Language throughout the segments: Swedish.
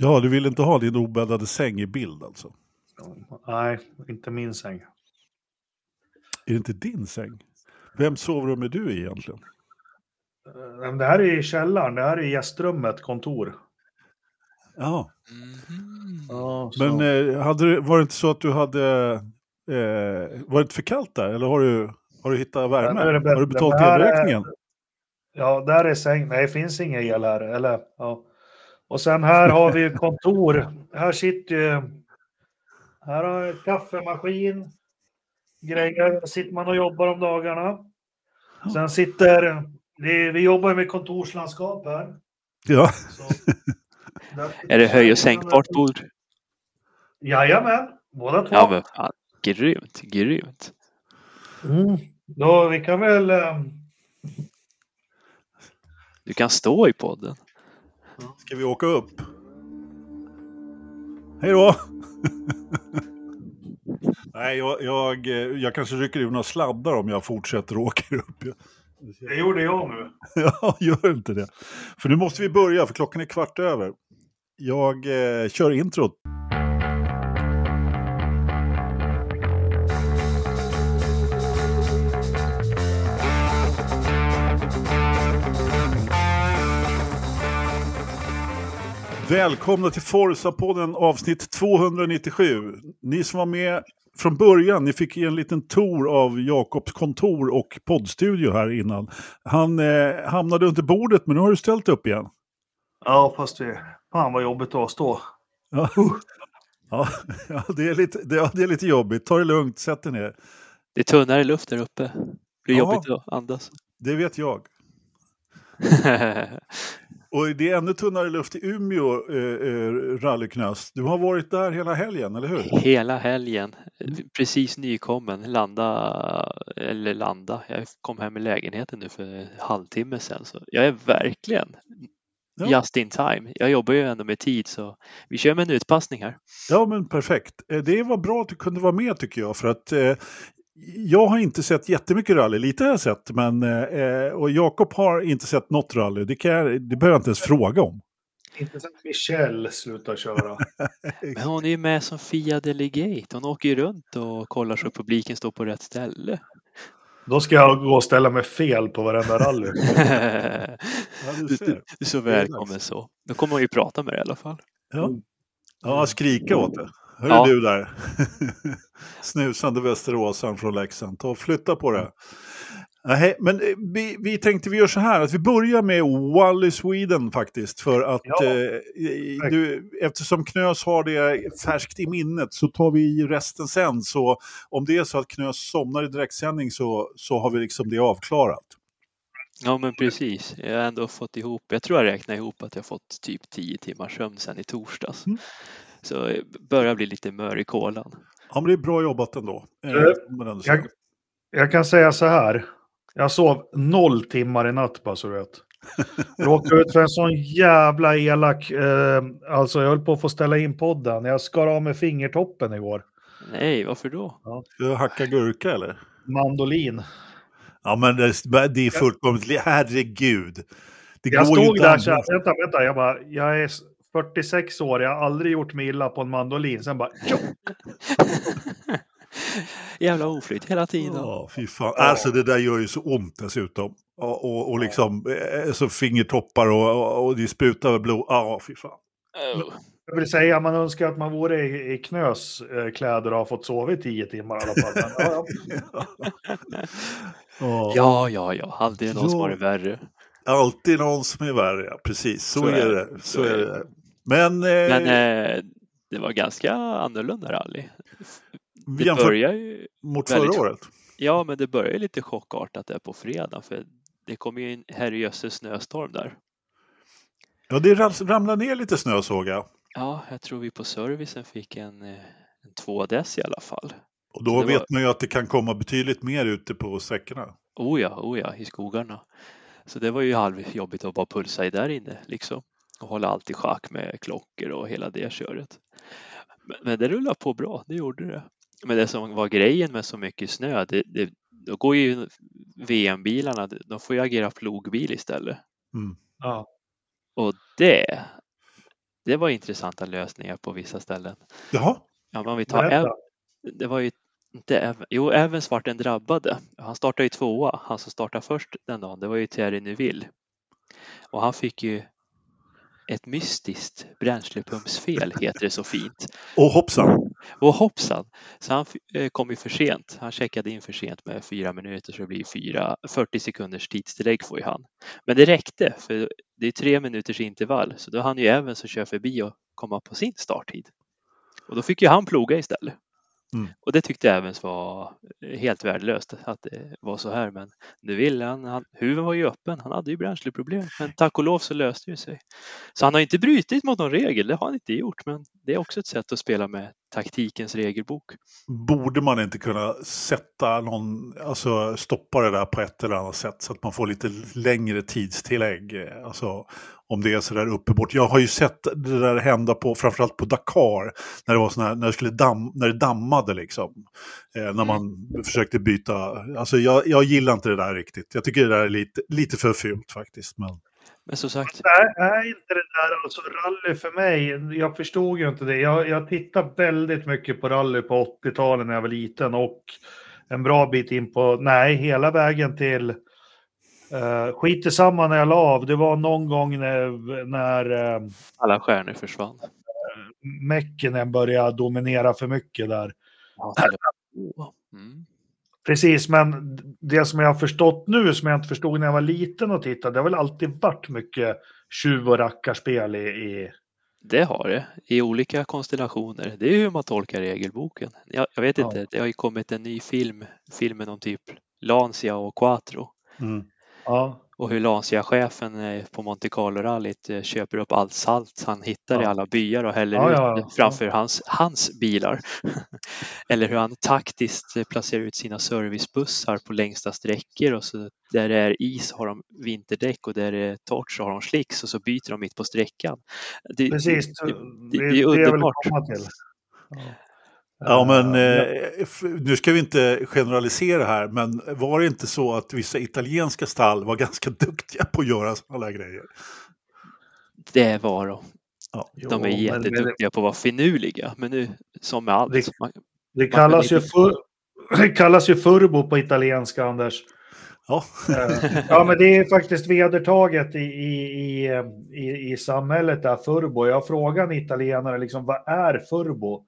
Ja, du vill inte ha din obäddade säng i bild alltså? Nej, inte min säng. Är det inte din säng? Vem sovrum är du i egentligen? Eh, Det här är i källaren, det här är gästrummet, kontor. Ja, Mhm. Ja, men eh, hade, du- var det inte så att du hade... Eh, var det inte för kallt där? Eller har du, har du hittat värme? Det bättre. Har du betalt Det elräkningen? Ja, där är säng. Nej, det finns ingen el här. Eller, ja. Och sen här har vi kontor. Här sitter ju... Här har jag kaffemaskin. Grejer. Där sitter man och jobbar om dagarna. Sen sitter... Vi jobbar med kontorslandskap här. Ja. Är det höj och sänkbart bord? Jajamän, båda två. Ja men fan, grymt, grymt. Mm. Då, vi kan väl... eh, Du kan stå i podden. Ska vi åka upp? Hej då! Nej, jag, jag, jag kanske rycker ur några sladdar om jag fortsätter och åker upp. Det gjorde jag nu. Ja, gör inte det. För nu måste vi börja, för klockan är kvart över. Jag eh, kör introt. Välkomna till Forza-podden avsnitt 297. Ni som var med från början, ni fick en liten tour av Jakobs kontor och poddstudio här innan. Han eh, hamnade under bordet, men nu har du ställt upp igen. Ja, fast det... Fan vad jobbigt att stå. Ja, ja, ja, det, är lite, det, ja det är lite jobbigt. Ta det lugnt, sätt dig ner. Det är tunnare luft där uppe. Det blir Ja. jobbigt att andas. Det vet jag. Och det är ännu tunnare luft i Umeå, eh, eh, rallyknös. Du har varit där hela helgen, eller hur? Hela helgen, precis nykommen, landa, eller landa, jag kom hem i lägenheten nu för en halvtimme sedan. Så jag är verkligen Ja. just in time. Jag jobbar ju ändå med tid så vi kör med en utpassning här. Ja, men perfekt. Eh, Det var bra att du kunde vara med tycker jag. För att eh, jag har inte sett jättemycket rally. Lite har jag sett. Men, eh, och Jakob har inte sett något rally. Det, kan jag, det behöver jag inte ens fråga om. Inte sen Michelle slutar köra. Men hon är ju med som Fia Delegate. Hon åker ju runt och kollar så att publiken står på rätt ställe. Då ska jag gå och ställa mig fel på varenda rally. Ja, du Du, du, är så välkommen så. Då kommer hon ju prata med dig i alla fall. Ja, ja skrika åt det. Hör Ja. du där? Snusande västeråsaren från Leksand. Ta och flytta på det. Nej, men eh, vi, vi tänkte vi gör så här att vi börjar med Wally Sweden faktiskt. För att Ja, eh, du, eftersom Knös har det färskt i minnet så tar vi resten sen. Så om det är så att Knös somnar i direktsändning så, så har vi liksom det avklarat. Ja men precis. Jag har ändå fått ihop, jag tror jag räknar ihop att jag fått typ 10 timmars sömn sedan i torsdags. Mm. Så jag börjar bli lite mör i kolan. Ja, men det är bra jobbat ändå. Eh, Eh, ändå. Jag, jag kan säga så här. Jag sov noll timmar i natt bara så du vet. Råkade ut för en sån jävla elak... Eh, alltså jag höll på att få ställa in podden. Jag skar av med fingertoppen igår. Nej, varför då? Ska jag hacka gurka eller? Mandolin. Ja, men det, det är fullkomligt... li- Herregud. Det Jag stod där så här, vänta, vänta, jag bara, jag är 46 år, jag har aldrig gjort mig illa på en mandolin. Sen bara, tjo! Jävla oflyt hela tiden. Ja, fy fan. Alltså det där gör ju så ont dessutom. Och, och, och liksom eh, så fingertoppar och, och, och det sprutar blod. Ja, fy fan. Oh. Jag vill säga, man önskar att man vore i, i Knös eh, kläder och har fått sova i 10 timmar i alla fall. Men, ja, ja. Ja. Ja, alltid någon som har det värre. Alltid någon som är värre, ja. Precis. Så, Så är är det. Så är det. Men, eh, Men eh, det var ganska annorlunda rally. Det jämfört börjar ju, mot väldigt- förra året. ja men det börjar ju lite chockartat där på fredag för det kom ju en herrejösses snöstorm där. Ja, det ram- ramlade ner lite snö såg jag. Ja, jag tror vi på servicen fick en, eh, en 2 dess i alla fall. Och då vet var- man ju att det kan komma betydligt mer ute på sträckorna. Oh ja, oh ja, i skogarna. Så det var ju halvjobbigt att bara pulsa i där inne liksom. Och hålla allt i schack med klockor och hela det köret. Men, men det rullade på bra, det gjorde det. Men det som var grejen med så mycket snö, det, det, då går ju VM-bilarna, de får ju agera plogbil istället. Mm. Ja. Och det, det var intressanta lösningar på vissa ställen. Jaha, Ja, men vi tar. Ev- det var ju inte Ev- jo, Evans vart den drabbade. Han startade ju tvåa. Han som startade först den dagen, det var ju Thierry Neuville. Och han fick ju ett mystiskt bränslepumpsfel, heter det så fint. och hoppsan. Och hoppsan, så han eh, kom ju för sent. Han checkade in för sent med fyra minuter så det blir fyra, 40 sekunders tidstillägg får ju han. Men det räckte för det är tre minuters intervall så då hann ju Evans att köra förbi och komma på sin starttid. Och då fick ju han ploga istället. Mm. Och det tyckte jag även var eh, helt värdelöst att det var så här. Men nu ville han, han huven var ju öppen. Han hade ju bränsleproblem. Men tack och lov så löste det sig. Så han har inte brutit mot någon regel. Det har han inte gjort. Men det är också ett sätt att spela med taktikens regelbok. Borde man inte kunna sätta någon, alltså stoppa det där på ett eller annat sätt så att man får lite längre tidstillägg? Alltså om det är så där uppe bort. Jag har ju sett det där hända på, framförallt på Dakar, när det var sån här, när det, skulle damm, när det dammade liksom. Eh, när man försökte byta, alltså jag, jag gillar inte det där riktigt. Jag tycker det där är lite, lite för fult faktiskt. Men... Men som sagt, är, är inte det där alltså rally för mig? Jag förstod ju inte det. Jag, jag tittade väldigt mycket på rally på 80-talet när jag var liten och en bra bit in på, nej, hela vägen till uh, skit i samma när jag la av. Det var någon gång när, när uh, alla stjärnor försvann. Mäckinen började dominera för mycket där. Ja. Mm. Precis, men det som jag har förstått nu, som jag inte förstod när jag var liten och tittade, det har väl alltid varit mycket tjuv och rackarspel i, i Det har det i olika konstellationer. Det är hur man tolkar regelboken. Jag, jag vet Ja. inte, det har ju kommit en ny film, filmen om typ Lancia och Quattro Mm. ja. Och hur Lancia-chefen eh, på Monte Carlo-rallyt eh, köper upp allt salt han hittar i Ja. alla byar och häller Ja, ut ja, ja. framför hans, hans bilar. Eller hur han taktiskt eh, placerar ut sina servicebussar på längsta sträckor och så där det är is har de vinterdäck och där det är torrt så har de slicks och så byter de mitt på sträckan. Det, Precis, det- det, det är underbart. Ja, men Eh, eh, nu ska vi inte generalisera här, men var det inte så att vissa italienska stall var ganska duktiga på att göra sådana där grejer? Det var de. Ja. jo, De är men- men jätteduktiga på att vara finurliga. Men nu, som med allt. Det- man, Det kallas, kan ju fur, det kallas ju furbo på italienska, Anders. Ja. Eh, ja, men det är faktiskt vedertaget i, i, i, eh, i, samhället där, furbo. Jag frågar en italienare, liksom, vad är furbo?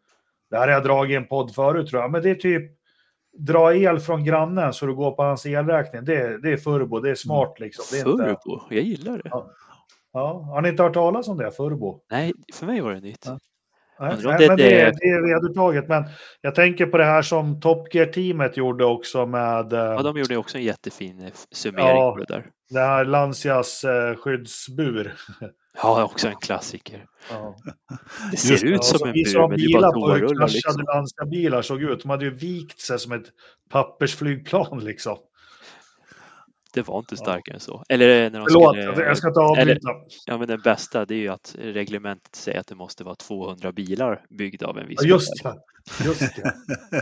Det här har jag dragit i en podd förut tror jag, men det är typ dra el från grannen så du går på hans elräkning. Det, det är furbo, det är smart liksom. Det är inte, Furbo, jag gillar det. Ja. ja, har ni inte hört talas om det, furbo? Nej, för mig var det nytt. Ja. Nej, det- men det, det- är- det är vedertaget. Men jag tänker på det här som Top Gear-teamet gjorde också med eh, Ja, de gjorde också en jättefin eh, summering Ja. på det där. det här Lancias eh, skyddsbur. Ja, också en klassiker. Ja. Det ser Just ut Ja, som så en bur, men det är bara bilar kraschade liksom. Lancia-bilar såg ut. De hade ju vikt sig som ett pappersflygplan liksom. Det var inte Ja. starkare än så. Eller när de Förlåt, skulle, jag ska inte avbryta. Ja, men den bästa det är ju att reglementet säger att det måste vara 200 bilar byggda av en viss Ja, just modell. det. Just det.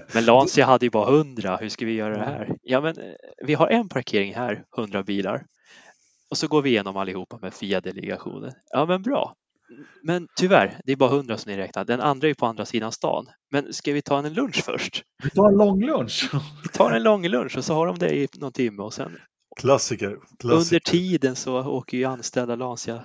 Men Lancia hade ju bara 100. Hur ska vi göra det här? Ja, men eh, vi har en parkering här, 100 bilar. Och så går vi igenom allihopa med FIA-delegationen. Ja, men bra. Men tyvärr, det är bara 100 som ni räknar. Den andra är ju på andra sidan stan. Men ska vi ta en lunch först? Vi tar en lång lunch. Vi tar en lång lunch och så har de det i någon timme och sen Klassiker. klassiker. under tiden så åker ju anställda Lancia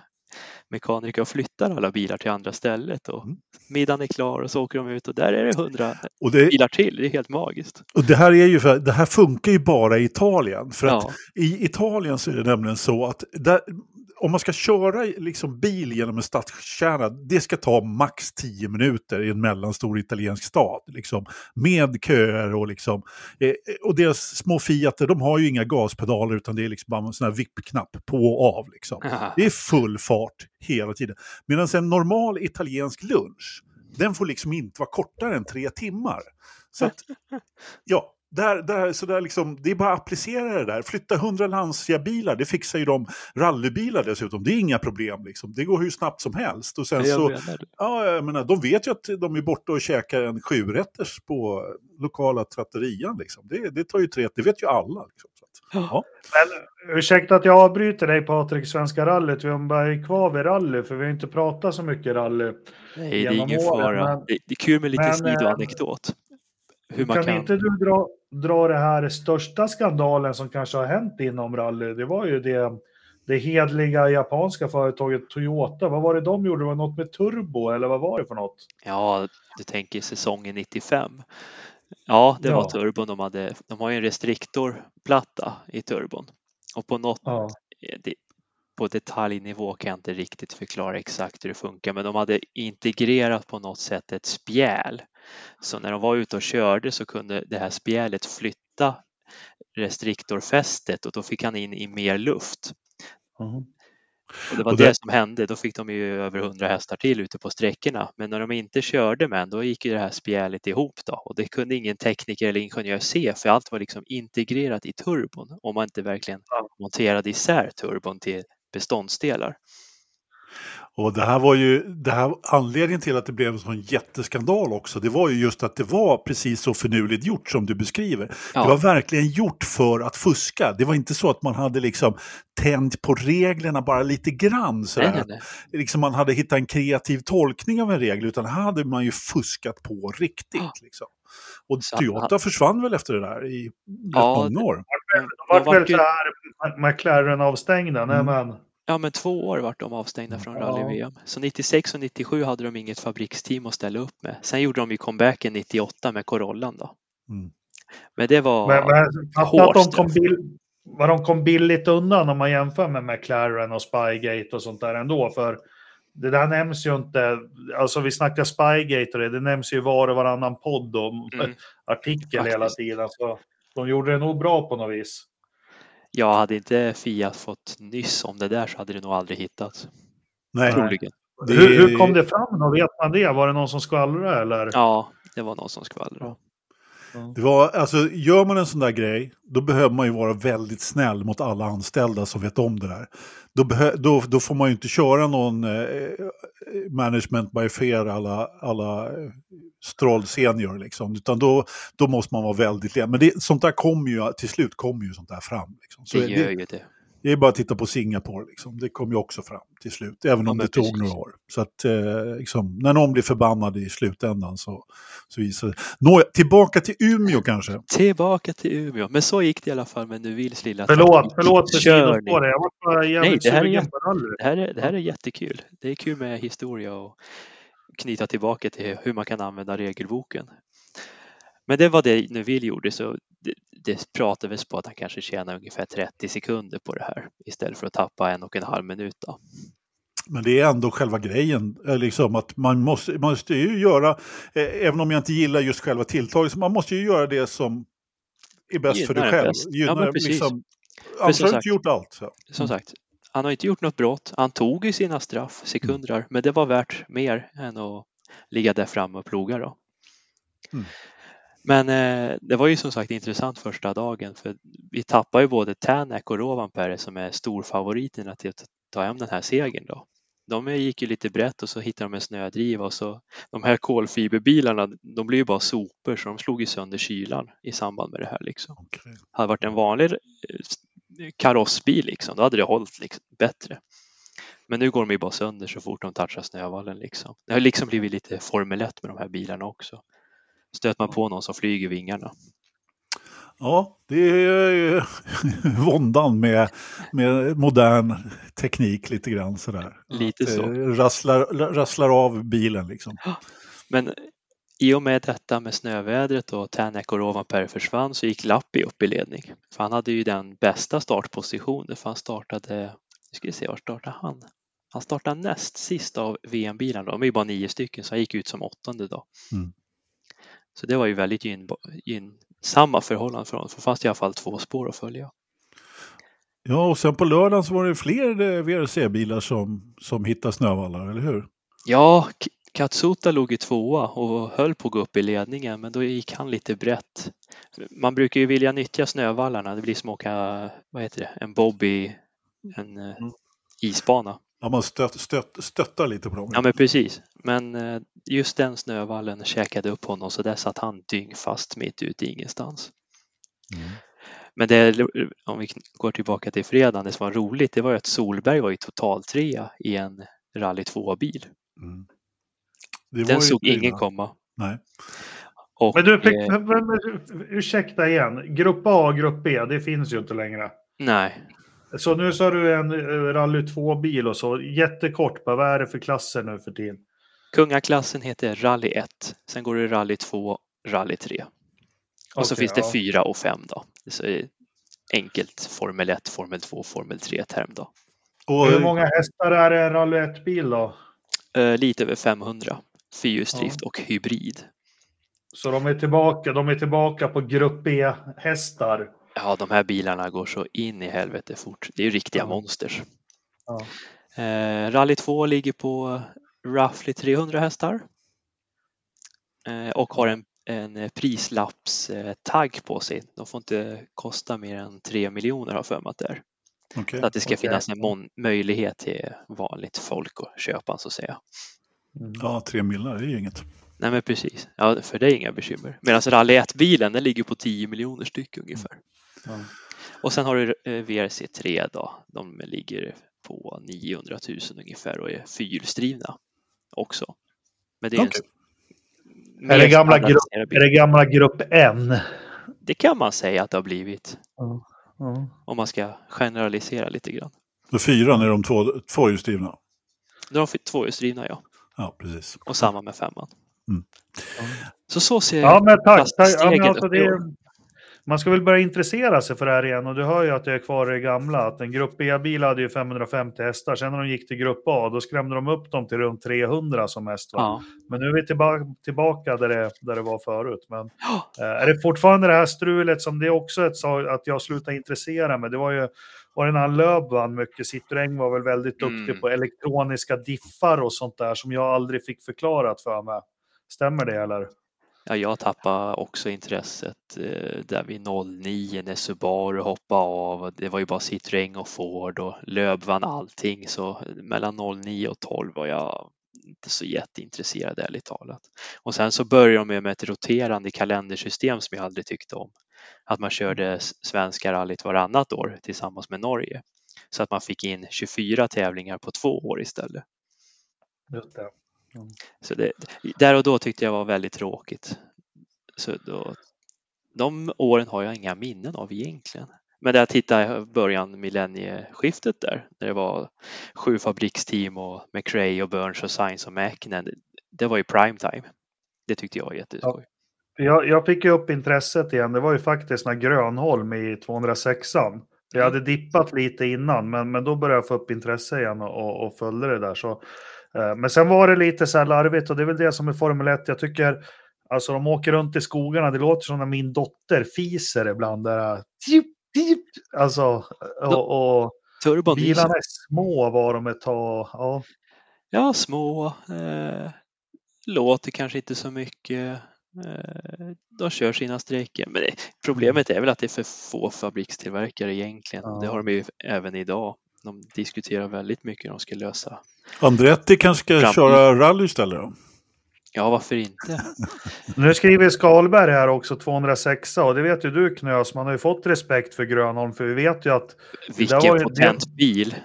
mekaniker och flyttar alla bilar till andra stället och Mm. middagen är klar och så åker de ut och där är det 100 Och det, bilar till. Det är helt magiskt. och det här är ju för, det här funkar ju bara i Italien. För att Ja, i Italien så är det nämligen så att där, om man ska köra liksom bil genom en stadskärna, det ska ta max 10 minuter i en mellanstor italiensk stad. Liksom, med köer och liksom. Eh, och deras små Fiater, de har ju inga gaspedaler utan det är liksom bara en sån här vippknapp på och av. Liksom. Det är full fart hela tiden. Medan en normal italiensk lunch, den får liksom inte vara kortare än tre timmar. Så att, ja, där, där, så där liksom, det är bara att applicera det där. Flytta 100 Lancia-bilar, det fixar ju de. Rallybilar dessutom, det är inga problem. Liksom. Det går hur snabbt som helst. Och sen jag så, menar ja, jag menar, de vet ju att de är borta och käkar en sjurätters på lokala trattorian. Liksom. Det, det tar ju tre, det vet ju alla. Liksom. Så att- ja. Men, ursäkta att jag avbryter dig Patrik, Svenska rallyt. Vi är kvar vid rally, för vi har inte pratat så mycket rally. Nej, det är ingen åren, fara. men- Det, är kul med lite men, eh, sidoanekdot. Hur man kan, kan... inte du dra, dra det här största skandalen som kanske har hänt inom rally? Det var ju det, det hedliga japanska företaget Toyota. Vad var det de gjorde? Det var något med turbo, eller vad var det för något? Ja, du tänker säsongen 95. Ja, det var Ja. turbon de hade. De har ju en restriktorplatta i turbon. Och på något, Ja. eh, det, på detaljnivå kan jag inte riktigt förklara exakt hur det funkar, men de hade integrerat på något sätt ett spjäl. Så när de var ute och körde så kunde det här spjälet flytta restriktorfästet och då fick han in i mer luft. Och det var Och det... det- som hände. Då fick de ju över 100 hästar till ute på sträckorna. Men när de inte körde med då gick ju det här spjälet ihop då. Och det kunde ingen tekniker eller ingenjör se för allt var liksom integrerat i turbon om man inte verkligen monterade isär turbon till beståndsdelar. Och det här var ju, det här, anledningen till att det blev en sån jätteskandal också, det var ju just att det var precis så finurligt gjort som du beskriver. Ja. Det var verkligen gjort för att fuska. Det var inte så att man hade liksom tänt på reglerna bara lite grann. Sådär. Nej, nej, nej. Liksom man hade hittat en kreativ tolkning av en regel, utan här hade man ju fuskat på riktigt. Ja. Liksom. Och Så Toyota försvann väl efter det där i rätt Ja, många år. De, de vart väl vart ju, så här McLaren avstängda, nej Mm. men. Ja, men två år vart de avstängda från Ja. rally-VM. Så 96 och 97 hade de inget fabriksteam att ställa upp med. Sen gjorde de ju comebacken 98 med Corollan då. Mm. Men det var Men, men hårt att de kom, bill, vad de kom billigt undan om man jämför med McLaren och Spygate och sånt där ändå. För det där nämns ju inte, alltså vi snackar Spygate och det, det nämns ju var och varannan podd och Mm. artikel Faktiskt. hela tiden. Så de gjorde det nog bra på något vis. Ja, hade inte Fiat fått nyss om det där så hade det nog aldrig hittats. Nej, Troligen. det- Hur, hur kom det fram då? Vet man det? Var det någon som skvallrade eller? Ja, det var någon som skvallrade. Det var, alltså, gör man en sån där grej, då behöver man ju vara väldigt snäll mot alla anställda som vet om det där. Då, då, då får man ju inte köra någon eh, management by fear alla, alla eh, Stroll senior liksom. Utan då, då måste man vara väldigt len. Men det, sånt där kommer ju, till slut kommer ju sånt där fram. Liksom. Så det, gör det, ju det. Det är bara att titta på Singapore, liksom. det kom ju också fram till slut. Även Ja, om men det tog precis. några år. Så att eh, liksom, när någon blir förbannad i slutändan så, så visar det. Nåja, tillbaka till Umeå kanske. Tillbaka till Umeå. Men så gick det i alla fall med Nuvils lilla Förlåt, förlåt för trafikkörning. sidospår. Jag var bara jävligt Nej, det här är rally. Det här, är, det här är jättekul. Det är kul med historia och knyta tillbaka till hur man kan använda regelboken. Men det var det Neville gjorde så det, det pratades på att han kanske tjänar ungefär 30 sekunder på det här istället för att tappa en och en halv minut. Då. Men det är ändå själva grejen, eh, liksom att man måste, man måste ju göra, eh, även om jag inte gillar just själva tilltaget, så man måste ju göra det som är bäst för dig Gynnar själv. bäst. Ja, liksom, annars har du sagt- inte gjort allt. Så. Som sagt, han har inte gjort något brott. Han tog ju sina straff, sekunder, men det var värt mer än att ligga där framme och ploga då. Mm. Men eh, det var ju som sagt intressant första dagen för vi tappade ju både Tänak och Rovanperä som är storfavoriterna till att ta hem den här segern då. De gick ju lite brett och så hittade de en snödriva och så de här kolfiberbilarna, de blir ju bara sopor så de slog ju sönder kylan i samband med det här liksom. Okej. Hade varit en vanlig eh, karossbil liksom, då hade det hållit liksom bättre. Men nu går de ju bara sönder så fort de touchar snövallen liksom. Det har liksom blivit lite Formel 1 med de här bilarna också. Stöter man på någon som flyger vingarna. Ja, det är eh, våndan med, med modern teknik lite grann sådär. Lite så. Rasslar, rasslar av bilen liksom. Men i och med detta med snövädret och Tänak och Rovanperä försvann så gick Lappi upp i ledning. För han hade ju den bästa startpositionen för han startade, nu ska vi se, var startade han? Han startade näst sist av VM-bilarna, de är ju bara nio stycken så han gick ut som åttonde då. Mm. Så det var ju väldigt gyn, gynnsamma förhållanden för honom, för det fanns i alla fall två spår att följa. Ja, och sen på lördagen så var det fler eh, VRC-bilar som, som hittade snövallar, eller hur? Ja, Katsuta låg i tvåa och höll på att gå upp i ledningen, men då gick han lite brett. Man brukar ju vilja nyttja snövallarna. Det blir som att åka, vad heter det, en bobby, en eh, Mm. isbana. Ja, man stött, stött, stöttar lite på dem. Ja, men precis. Men eh, just den snövallen käkade upp honom så där satt han dyngfast mitt ute i ingenstans. Mm. Men det, om vi går tillbaka till fredagen, det som var roligt, det var ju att Solberg var ju totaltrea i en rally 2-bil. Mm. Det var Den såg ingen illa. komma. Nej. Och, Men du, fick, eh, men, ursäkta igen. Grupp A och Grupp B, det finns ju inte längre. nej, Så nu sa du en eh, Rally 2-bil och så. Jättekort, vad är det för klasser nu för tiden? kungaklassen heter Rally 1, sen går det Rally 2, Rally 3. Och så Okej, finns det ja. 4 och 5 då. Så enkelt Formel 1, Formel 2, Formel 3-term då. Och, Hur många hästar är det i en Rally 1-bil då? Eh, lite över 500. Fyrhjulsdrift och hybrid. Så de är tillbaka, de är tillbaka på Grupp B-hästar. Ja, de här bilarna går så in i helvete fort. Det är ju riktiga Ja. monsters. Ja. Eh, Rally 2 ligger på roughly 300 hästar. Eh, och har en, en prislappstagg på sig. De får inte kosta mer än 3 miljoner har för mig att det är. okej. Så att det ska okej. finnas en möjlighet till vanligt folk att köpa så att säga. Ja, tre miljoner, det är ju inget. Nej men precis, ja, för det är inga bekymmer. Medan Rally 1-bilen den ligger på 10 miljoner styck ungefär. Ja. Och sen har du eh, VRC3 då, de ligger på 900 000 ungefär och är fyrhjulsdrivna också. Men det är, en Är det gamla grupp-. Är det gamla Grupp N? Det kan man säga att det har blivit Ja. Ja. om man ska generalisera lite grann. Så fyran är de två, tvåhjulsdrivna. De har tvåhjulsdrivna ja, Ja, precis. och samma med femman. Mm. Så så ser Ja, men tack. tack. Ja, men alltså upp i år. det, man ska väl börja intressera sig för det här igen och du hör ju att jag är kvar i det gamla. Att en Grupp B-bil hade ju 550 hästar. Sen när de gick till Grupp A, då skrämde de upp dem till runt 300 som mest. Ja. Men nu är vi tillbaka, tillbaka där, det, där det var förut. Men eh, är det fortfarande det här strulet som det är också ett sak att jag slutade intressera mig. Det var ju var det när Löb vann mycket. Citroën var väl väldigt duktig Mm. på elektroniska diffar och sånt där som jag aldrig fick förklarat för mig. Stämmer det eller? Ja, jag tappade också intresset eh, där vid 09 när Subaru hoppade av. Det var ju bara Citroën och Ford och Löb vann allting så mellan 09 och 12 var jag inte så jätteintresserad ärligt talat. Och sen så började de med ett roterande kalendersystem som jag aldrig tyckte om. Att man körde s- svenska rallyt varannat år tillsammans med Norge. Så att man fick in 24 tävlingar på två år istället. Just det. Så det, där och då tyckte jag var väldigt tråkigt. Så då, de åren har jag inga minnen av egentligen. Men när jag tittar i början millennieskiftet där, när det var sju fabriksteam och McRae och Burns och Sainz och Mäkinen, det var ju prime time. Det tyckte jag var jätteskoj. Jag, jag fick ju upp intresset igen. Det var ju faktiskt när Grönholm i 206an. Jag hade dippat lite innan, men, men då började jag få upp intresse igen och, och, och följde det där. Så, men sen var det lite så här larvigt och det är väl det som är Formel 1. Jag tycker, alltså de åker runt i skogarna. Det låter som när min dotter fiser ibland. Där, tip, tip, alltså, och, och Turbon bilarna är små var de ett tag. Ja, Ja, små. Eh, låter kanske inte så mycket. Eh, de kör sina strejker. Men det, problemet är väl att det är för få fabrikstillverkare egentligen. Ja. Det har de ju även idag. De diskuterar väldigt mycket hur de ska lösa. Andretti kanske ska Framtid. köra rally istället då? Ja, varför inte? Nu skriver Skalberg här också 206 och det vet ju du Knös, man har ju fått respekt för Grönholm för vi vet ju att Vilken var ju- potent bil.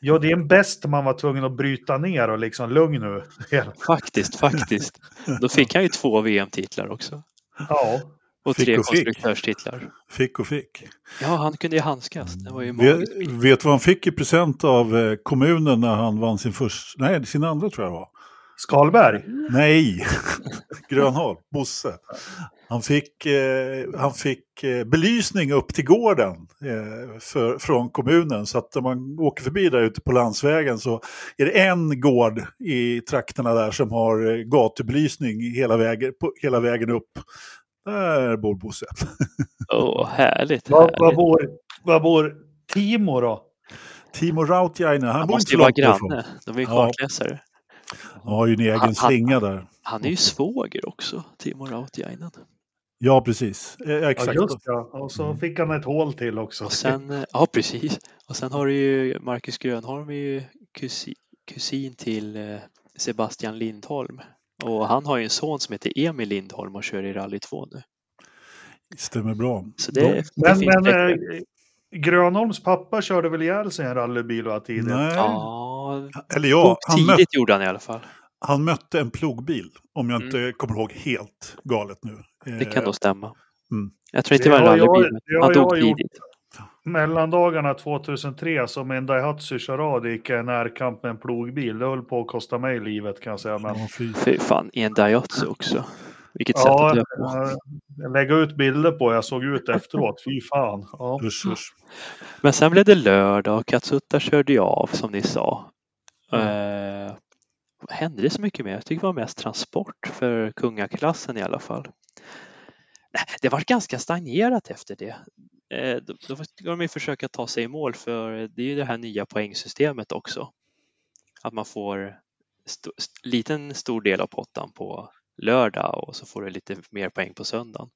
ja, det är en bäst man var tvungen att bryta ner och liksom lugn nu. Faktiskt, faktiskt. Då fick han ju två VM-titlar också. Ja, Och Fick tre och fick. konstruktörstitlar. Fick och fick. Ja, han kunde ju handskas. Det var ju Vet, du vad han fick i present av eh, kommunen när han vann sin första, nej sin andra tror jag det var. Skalberg. Nej, Grönholm, Bosse. Han fick, eh, han fick eh, belysning upp till gården eh, för, från kommunen. Så att om man åker förbi där ute på landsvägen så är det en gård i trakterna där som har eh, gatubelysning hela vägen, på, hela vägen upp. Där bor Bosse. Åh, härligt. Var, var, härligt. bor, var bor Timo då? Timo Rautiainen, han, Han bor måste ju vara granne. De är ju Ja. kartläsare. Han har ju en egen Han- han- slinga där. Han är ju svåger också, Timo Rautiainen. Ja, precis. Eh, Ja, exakt. just ja. Och så fick han ett hål till också. Och sen, eh, ja precis. Och sen har du ju Marcus Grönholm är ju kusin, kusin till eh, Sebastian Lindholm. Och han har ju en son som heter Emil Lindholm och kör i Rally 2 nu. Stämmer bra. Så det, det Men, men eh, Grönholms pappa körde väl ihjäl sig i en rallybil va, tidigt? Nej, Ja, eller ja, han, tidigt mött, gjorde han i alla fall. han mötte en plogbil. Om jag Mm. inte kommer ihåg helt galet nu. Det kan Eh, nog stämma. Mm. Jag tror inte Det var en jag- rallybil, har han dog jag gjort. Mellandagarna 2003 som en Daihatsu Charade gick jag i närkamp med en plogbil. Det höll på att kosta mig livet kan jag säga. Men, fy. Fan, i en Daihatsu också. Vilket sätt ja, att dö på. eh, jag lägger ut bilder på jag såg ut efteråt. Fy fan. Ja. Usch, usch. Men sen blev det lördag och Katsuta körde ju av som ni sa. Eh, hände det så mycket mer? Jag tycker det var mest transport för kungaklassen i alla fall. Nej, det var ganska stagnerat efter det. Eh, då, då ska de ju försöka ta sig i mål för det är ju det här nya poängsystemet också. Att man får st- st- liten stor del av pottan på lördag och så får du lite mer poäng på söndagen.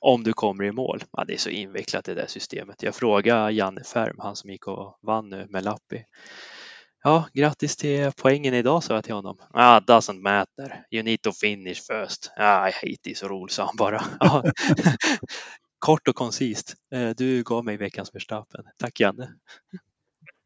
Om du kommer i mål. Ja, det är så invecklat det där systemet. Jag frågade Janne Färm, han som gick och vann nu med Lappi. Ja, grattis till poängen idag sa jag till honom. Ah, doesn't matter. You need to finish first. Ah, I hate this rule, sa han bara. Kort och koncist. Eh, Du gav mig veckans Verstappen. Tack Janne.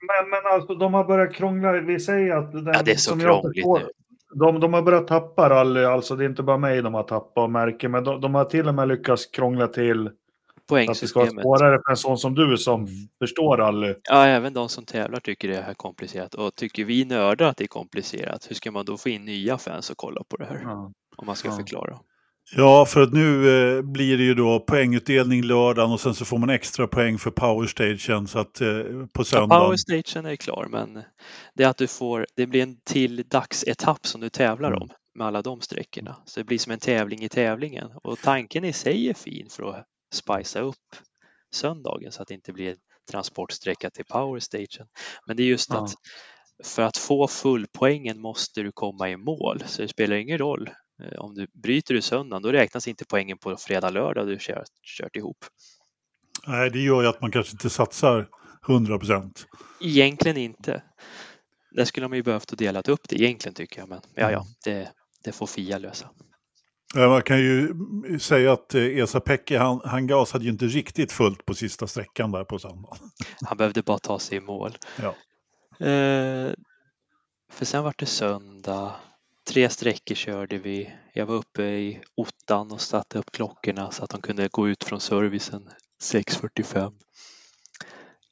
Men, men alltså de har börjat krångla. Vi säger att den, Ja, det är så som jag krångligt förstår- nu. De, de har börjat tappa rally, alltså det är inte bara mig de har tappat och märker, men de, de har till och med lyckats krångla till att det ska vara svårare för en sån som du som förstår rally. Ja, även de som tävlar tycker det är komplicerat. Och tycker vi nördar att det är komplicerat, hur ska man då få in nya fans och kolla på det här? Ja. Om man ska Ja. förklara. Ja, för att nu eh, blir det ju då poängutdelning lördagen och sen så får man extra poäng för powerstagen så att eh, på Ja, söndagen. Powerstagen är klar, men det är att du får, det blir en till dagsetapp som du tävlar Mm. om med alla de sträckorna. Så det blir som en tävling i tävlingen. Och tanken i sig är fin för att spicea upp söndagen så att det inte blir transportsträcka till powerstagen. Men det är just Ja. att för att få fullpoängen måste du komma i mål, så det spelar ingen roll. Eh, Om du bryter du söndagen, då räknas inte poängen på fredag, lördag du kört, kört ihop. Nej, det gör ju att man kanske inte satsar 100 procent. Egentligen inte. Där skulle de ju behövt att delat upp det egentligen tycker jag, men ja, ja, det, det får Fia lösa. Man kan ju säga att eh, Esa-Pekki, han, han gasade ju inte riktigt fullt på sista sträckan där på söndagen. Han behövde bara ta sig i mål. Ja. Eh, för sen var det söndag. Tre sträckor körde vi. Jag var uppe i ottan och satte upp klockorna så att de kunde gå ut från servicen 6.45.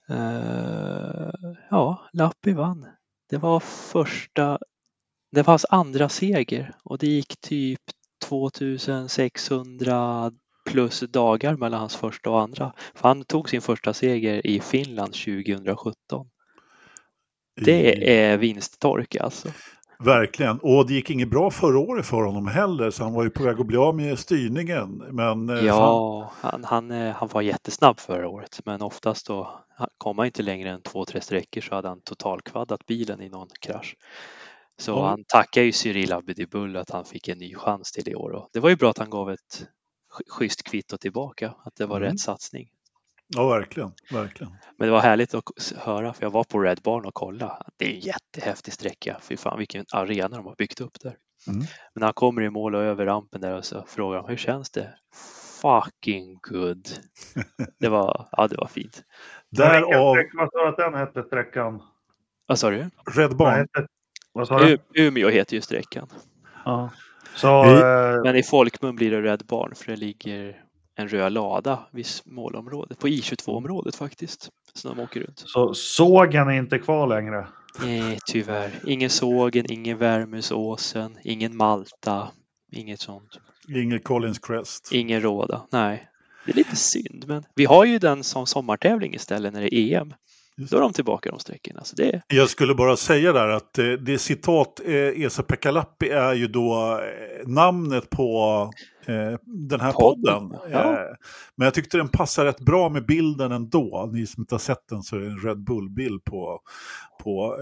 Eh, ja, Lappi vann. Det var första, det var hans andra seger och det gick typ 2600 plus dagar mellan hans första och andra. För han tog sin första seger i Finland 2017. I- Det är vinsttork alltså. Verkligen. Och det gick inget bra förra året för honom heller, så han var ju på väg att bli av med styrningen. Men eh, Ja, han, han, eh, han var jättesnabb förra året men oftast då kom han inte längre än två, tre sträckor så hade han totalkvaddat bilen i någon krasch. Så Ja. han tackar ju Cyril Abedibull att han fick en ny chans till i år. Och det var ju bra att han gav ett sch- schysst kvitto tillbaka, att det var Mm. rätt satsning. Ja, verkligen. verkligen. Men det var härligt att höra, för jag var på Red Barn och kollade. Det är en jättehäftig sträcka. Fy fan vilken arena de har byggt upp där. Mm. Men när han kommer i mål och över rampen där och så frågar de hur känns det? Fucking good. Det var, ja, det var fint. Därav Vad sa du att den hette sträckan? Vad sa du? Red Vad, Barn. vad sa du? U- Umeå heter ju sträckan. Ja. Så, Vi- eh, Men i folkmun blir det Red Barn för det ligger en röd lada vid målområdet, på I22-området faktiskt. Så de åker runt. så sågen är inte kvar längre. Nej, tyvärr. Ingen Sågen, ingen Värmusåsen, ingen Malta, inget sånt. Inget Collins Crest. Ingen Råda. Nej, det är lite synd. Men vi har ju den som sommartävling istället när det är EM. Då är de tillbaka de sträckorna. Så det, Jag skulle bara säga där att eh, det citat eh, Esa-Pekka Lappi är ju då eh, namnet på den här Podden, podden. ja. Men jag tyckte den passar rätt bra med bilden ändå. Ni som inte har sett den så är det en Red Bull-bild på, på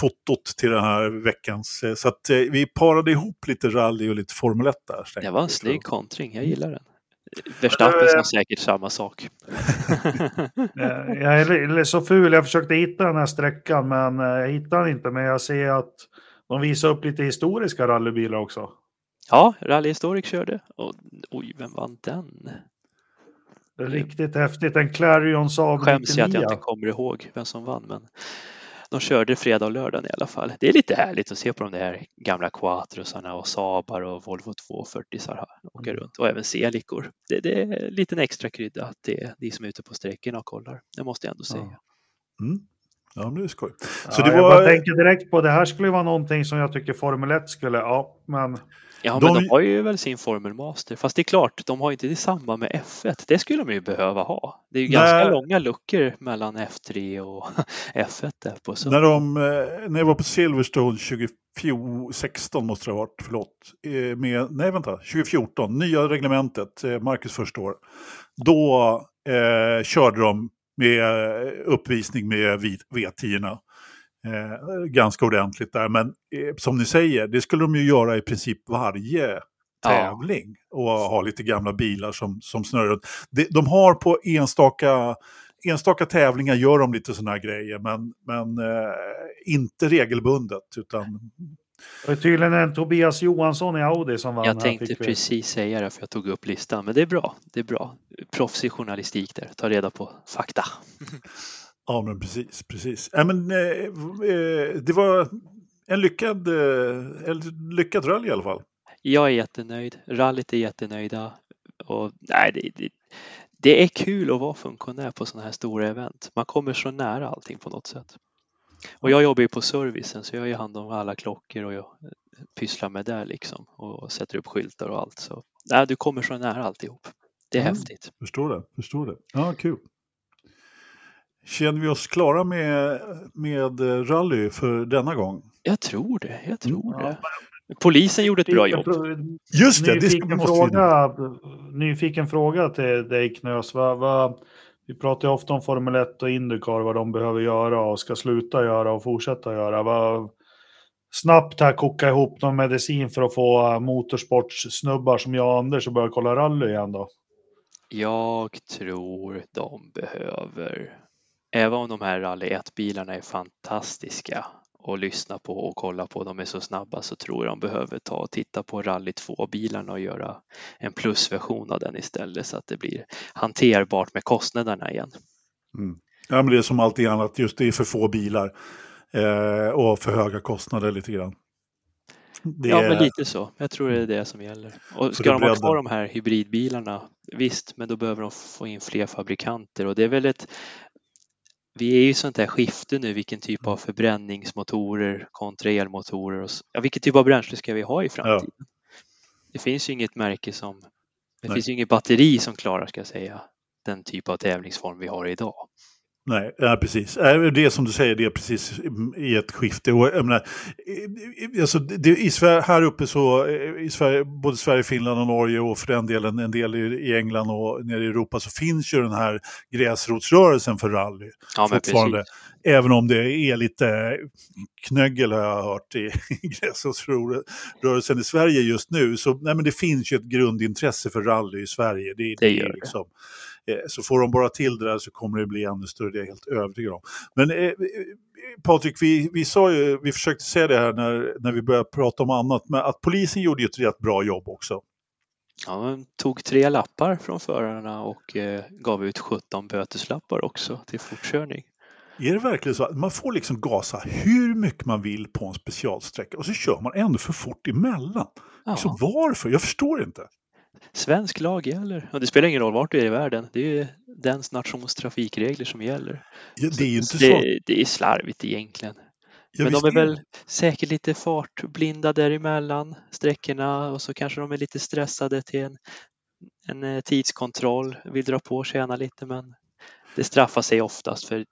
fotot till den här veckans. Så att vi parade ihop lite rally och lite Formel 1 där. det var en snygg kontring. Jag gillar den. Verstappen sa säkert samma sak. Eh, Jag är så ful, jag försökte hitta den här sträckan men eh, jag hittar den inte. Men jag ser att de visar upp lite historiska rallybilar också. Ja, Rally Historic körde. Och, oj, vem vann den? Riktigt häftigt. En Clarion Saab Skäms jag att jag 99. inte kommer ihåg vem som vann, men de körde fredag och lördag i alla fall. Det är lite härligt att se på de där gamla Quattrosarna och Saabar och Volvo 240 här åka Mm. runt och även Celicor. Det, det är en liten extra krydda att det är de som är ute på sträckorna och kollar. Det måste jag ändå säga. Ja. Mm. Ja, men det är skoj. Ja, Så det Jag var... bara tänker direkt på det här skulle vara någonting som jag tycker Formel 1 skulle, ja, men Ja, De- men de har ju väl sin Formel Master. Fast det är klart, de har inte detsamma med F1. Det skulle de ju behöva ha. Det är ju ganska Nej. långa luckor mellan F3 och F1 där på. När, de, eh, när jag var på Silverstone 2016 måste det ha varit, förlåt, eh, med, nej vänta, 2014, nya reglementet, eh, Marcus första år. Då eh, körde de med uppvisning med V- V10. Eh, ganska ordentligt där, men eh, som ni säger, det skulle de ju göra i princip varje tävling och ha lite gamla bilar som, som snurrar runt. De, de har på enstaka, enstaka tävlingar gör de lite sådana här grejer, men, men eh, inte regelbundet. Utan, det är tydligen en Tobias Johansson i Audi som vann. Jag tänkte precis säga det för jag tog upp listan. Men det är bra. Det är bra. Proffsig journalistik där. Ta reda på fakta. ja, men precis. precis. Ja, men, eh, eh, det var en lyckad, eh, en lyckad rally i alla fall. Jag är jättenöjd. Rallyt är jättenöjda. Och, nej, det, det, det är kul att vara funktionär på sådana här stora event. Man kommer så nära allting på något sätt. Och jag jobbar ju på servicen så jag har hand om alla klockor och jag pysslar med det liksom och sätter upp skyltar och allt. Så nej, du kommer så nära alltihop. Det är Mm. häftigt. Förstår det, förstår det. Ja, kul. Känner vi oss klara med, med eh, rally för denna gång? Jag tror det. Jag tror Ja, det. Polisen gjorde ett bra jobb. Just det, det ska, Nyfiken måste vi... fråga, nyfiken fråga till dig Knös. Vad, vad, vi pratar ju ofta om Formel 1 och Indycar, vad de behöver göra och ska sluta göra och fortsätta göra. Vad, snabbt här koka ihop någon medicin för att få motorsportssnubbar som jag och Anders att börja kolla rally igen då. Jag tror de behöver, även om de här Rally 1-bilarna är fantastiska att lyssna på och kolla på, de är så snabba, så tror jag de behöver ta och titta på Rally 2-bilarna och göra en plusversion av den istället så att det blir hanterbart med kostnaderna igen. Mm. Ja, men det är som alltid annat, just det är för få bilar eh, och för höga kostnader lite grann. Det Ja, är, men lite så. Jag tror det är det som gäller. Och ska de ha kvar de här hybridbilarna, visst, men då behöver de få in fler fabrikanter och det är väl ett vi är ju i sånt här skifte nu, vilken typ av förbränningsmotorer kontra elmotorer och ja, vilken typ av bränsle ska vi ha i framtiden? Det finns ju inget märke som, det Nej. finns ju inget batteri som klarar, ska jag säga, den typ av tävlingsform vi har idag. Nej, ja, precis. Eh, Det som du säger, det är precis i ett skifte. Och, jag menar, alltså, det, i Sverige, här uppe så, eh, i Sverige, både Sverige, Finland och Norge och för den delen en del i, England och nere i Europa så finns ju den här gräsrotsrörelsen för rally Ja, fortfarande. precis. Även om det är lite knöggel har jag hört i, gräsrotsrörelsen i Sverige just nu. Så nej, men det finns ju ett grundintresse för rally i Sverige. Det, Det gör det. liksom, så får de bara till det där så kommer det bli ännu större, det är jag helt övertygad om. Men eh, eh, Patrik, vi, vi, sa ju, vi försökte säga det här när, när vi började prata om annat, men att polisen gjorde ju ett rätt bra jobb också. Ja, man tog tre lappar från förarna och eh, gav ut 17 böteslappar också till fortkörning. Är det verkligen så att man får liksom gasa hur mycket man vill på en specialsträcka och så kör man ändå för fort emellan? Ja. Liksom, varför? Jag förstår inte. Svensk lag gäller och det spelar ingen roll vart du är i världen. Det är ju dens nations trafikregler som gäller. Ja, det är ju inte så. det, det är slarvigt egentligen. Ja, Men de är det. väl säkert lite fartblinda däremellan sträckorna och så kanske de är lite stressade till en, en eh, tidskontroll, vill dra på och tjäna lite men det straffar sig oftast för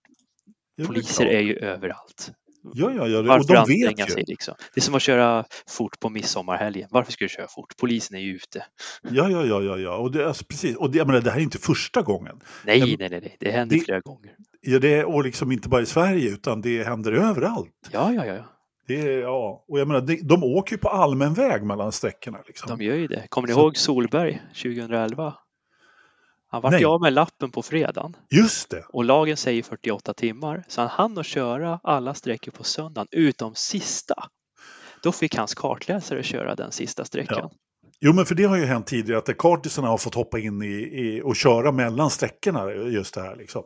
poliser är ju överallt. Ja, ja, ja. Och Varför de anstränga vet sig liksom? Det är som att köra fort på midsommarhelgen. Varför ska du köra fort? Polisen är ju ute. Ja, ja, ja, ja, ja. Och det, alltså, precis. Och det, jag menar, det här är inte första gången. Nej, Ja, men- nej, nej, nej. det händer det- flera gånger. Ja, det är, och liksom inte bara i Sverige, utan det händer överallt. Ja, ja, ja, ja. Det är, ja. Och jag menar, de, de åker ju på allmän väg mellan sträckorna. Liksom. De gör ju det. Kommer ni Så- ihåg Solberg 2011? Han vart ju av med lappen på fredagen Just det. och lagen säger 48 timmar så han hann att köra alla sträckor på söndagen utom sista. Då fick hans kartläsare köra den sista sträckan. Jo, men för det har ju hänt tidigare att kartisarna har fått hoppa in i, i, och köra mellan sträckorna, just det här liksom.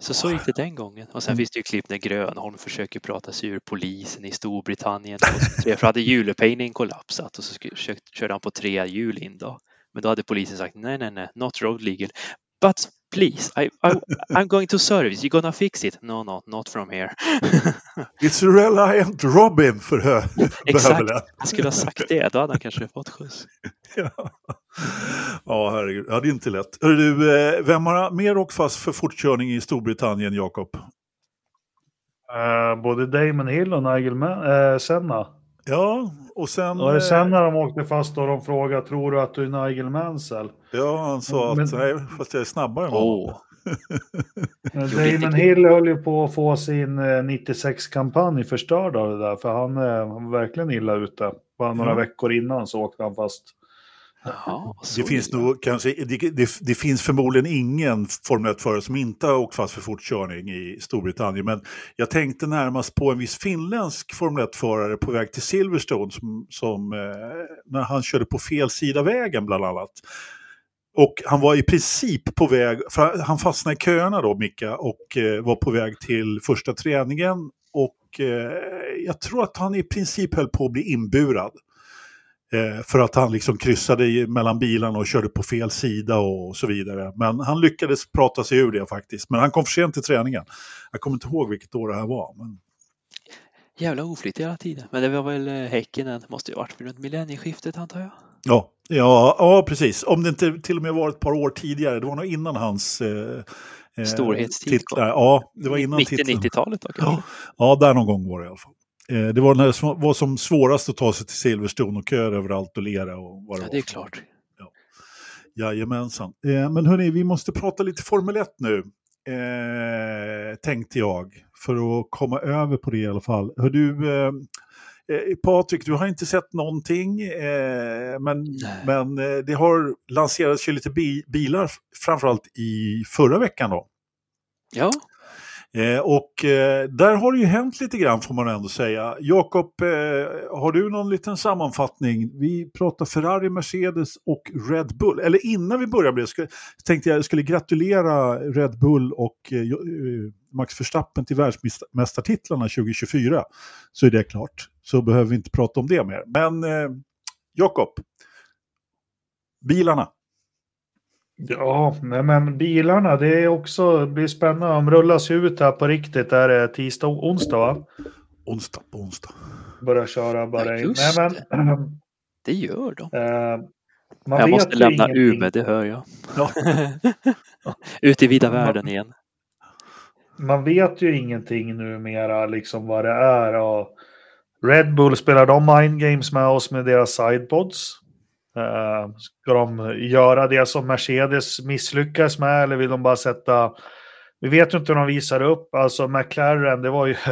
Så så gick det den gången. Och sen Mm. finns det ju klipp när Grönholm försöker prata sig ur polisen i Storbritannien. 2003, för hade hjulepejningen kollapsat och så försökte- körde han på tre hjul in då. Men då hade polisen sagt nej, nej, nej, not road legal. But please, I, I, I'm going to service, you're gonna fix it. No, no, not from here. It's Reliant Robin för hö Exakt. Han skulle ha sagt det, då hade han kanske fått skjuts. Ja. ja, herregud. Ja, det är inte lätt. Hör du, eh, vem har mer åkt fast för fortkörning i Storbritannien, Jakob? Eh, både Damon Hill och Nigel Ma- eh, Senna. Ja, och sen... Var det eh, sen när de åkte fast och de frågade tror du att du är Nigel Mansell? Ja, han sa Men- att nej, fast jag är snabbare än honom. Men Damon Hill höll ju på att få sin eh, 96-kampanj förstörd av det där, för han, eh, han var verkligen illa ute. Bara några Ja. veckor innan så åkte han fast. Jaha. Det finns, nog, kanske, det, det, det finns förmodligen ingen Formel 1-förare som inte har åkt fast för fortkörning i Storbritannien. Men jag tänkte närmast på en viss finländsk Formel 1-förare på väg till Silverstone som, som eh, när han körde på fel sida vägen bland annat. Och han var i princip på väg, för han fastnade i köerna då, Micka, och eh, var på väg till första träningen. Och eh, jag tror att han i princip höll på att bli inburad. Eh, för att han liksom kryssade mellan bilarna och körde på fel sida och så vidare. Men han lyckades prata sig ur det faktiskt. Men han kom för sent till träningen. Jag kommer inte ihåg vilket år det här var. Men... Jävla oflyt hela tiden. Men det var väl eh, Häckenen, måste ju ha varit runt millennieskiftet antar jag. Ja, ja, ja, precis. Om det inte till och med var ett par år tidigare. Det var nog innan hans... Eh, eh, Storhetstid titlar. Ja, det var innan Mitt i titeln. 90-talet då kanske. Ja, ja, där någon gång var det i alla fall. Eh, det var när det var som svårast att ta sig till Silverstone och köer överallt och lera och vad det Ja, var. det är klart. Jajamensan. Eh, men hörni, vi måste prata lite Formel 1 nu. Eh, tänkte jag. För att komma över på det i alla fall. Hör du, eh, eh, Patrik, du har inte sett någonting. Eh, men Nej. men eh, det har lanserats ju lite bi bilar, framförallt i förra veckan då. Ja, Eh, och eh, där har det ju hänt lite grann får man ändå säga. Jakob, eh, har du någon liten sammanfattning? Vi pratar Ferrari, Mercedes och Red Bull. Eller innan vi börjar med det ska, tänkte jag skulle gratulera Red Bull och eh, eh, Max Verstappen till världsmästartitlarna 2024. Så är det klart. Så behöver vi inte prata om det mer. Men eh, Jakob, bilarna. Ja, nej, men bilarna, det är också, det blir spännande. De rullas ju ut här på riktigt. Det är det tisdag och onsdag va? Onsdag på onsdag. Börjar köra bara. Ja, nej, men, det gör de. eh, man jag vet måste ju lämna ingenting. Umeå, det hör jag. Ja. Ut i vida världen igen. man vet ju ingenting numera liksom vad det är. Och Red Bull spelar de mind games med oss med deras sidepods. Uh, ska de göra det som Mercedes misslyckas med eller vill de bara sätta... Vi vet ju inte hur de visar upp. Alltså McLaren, det var ju...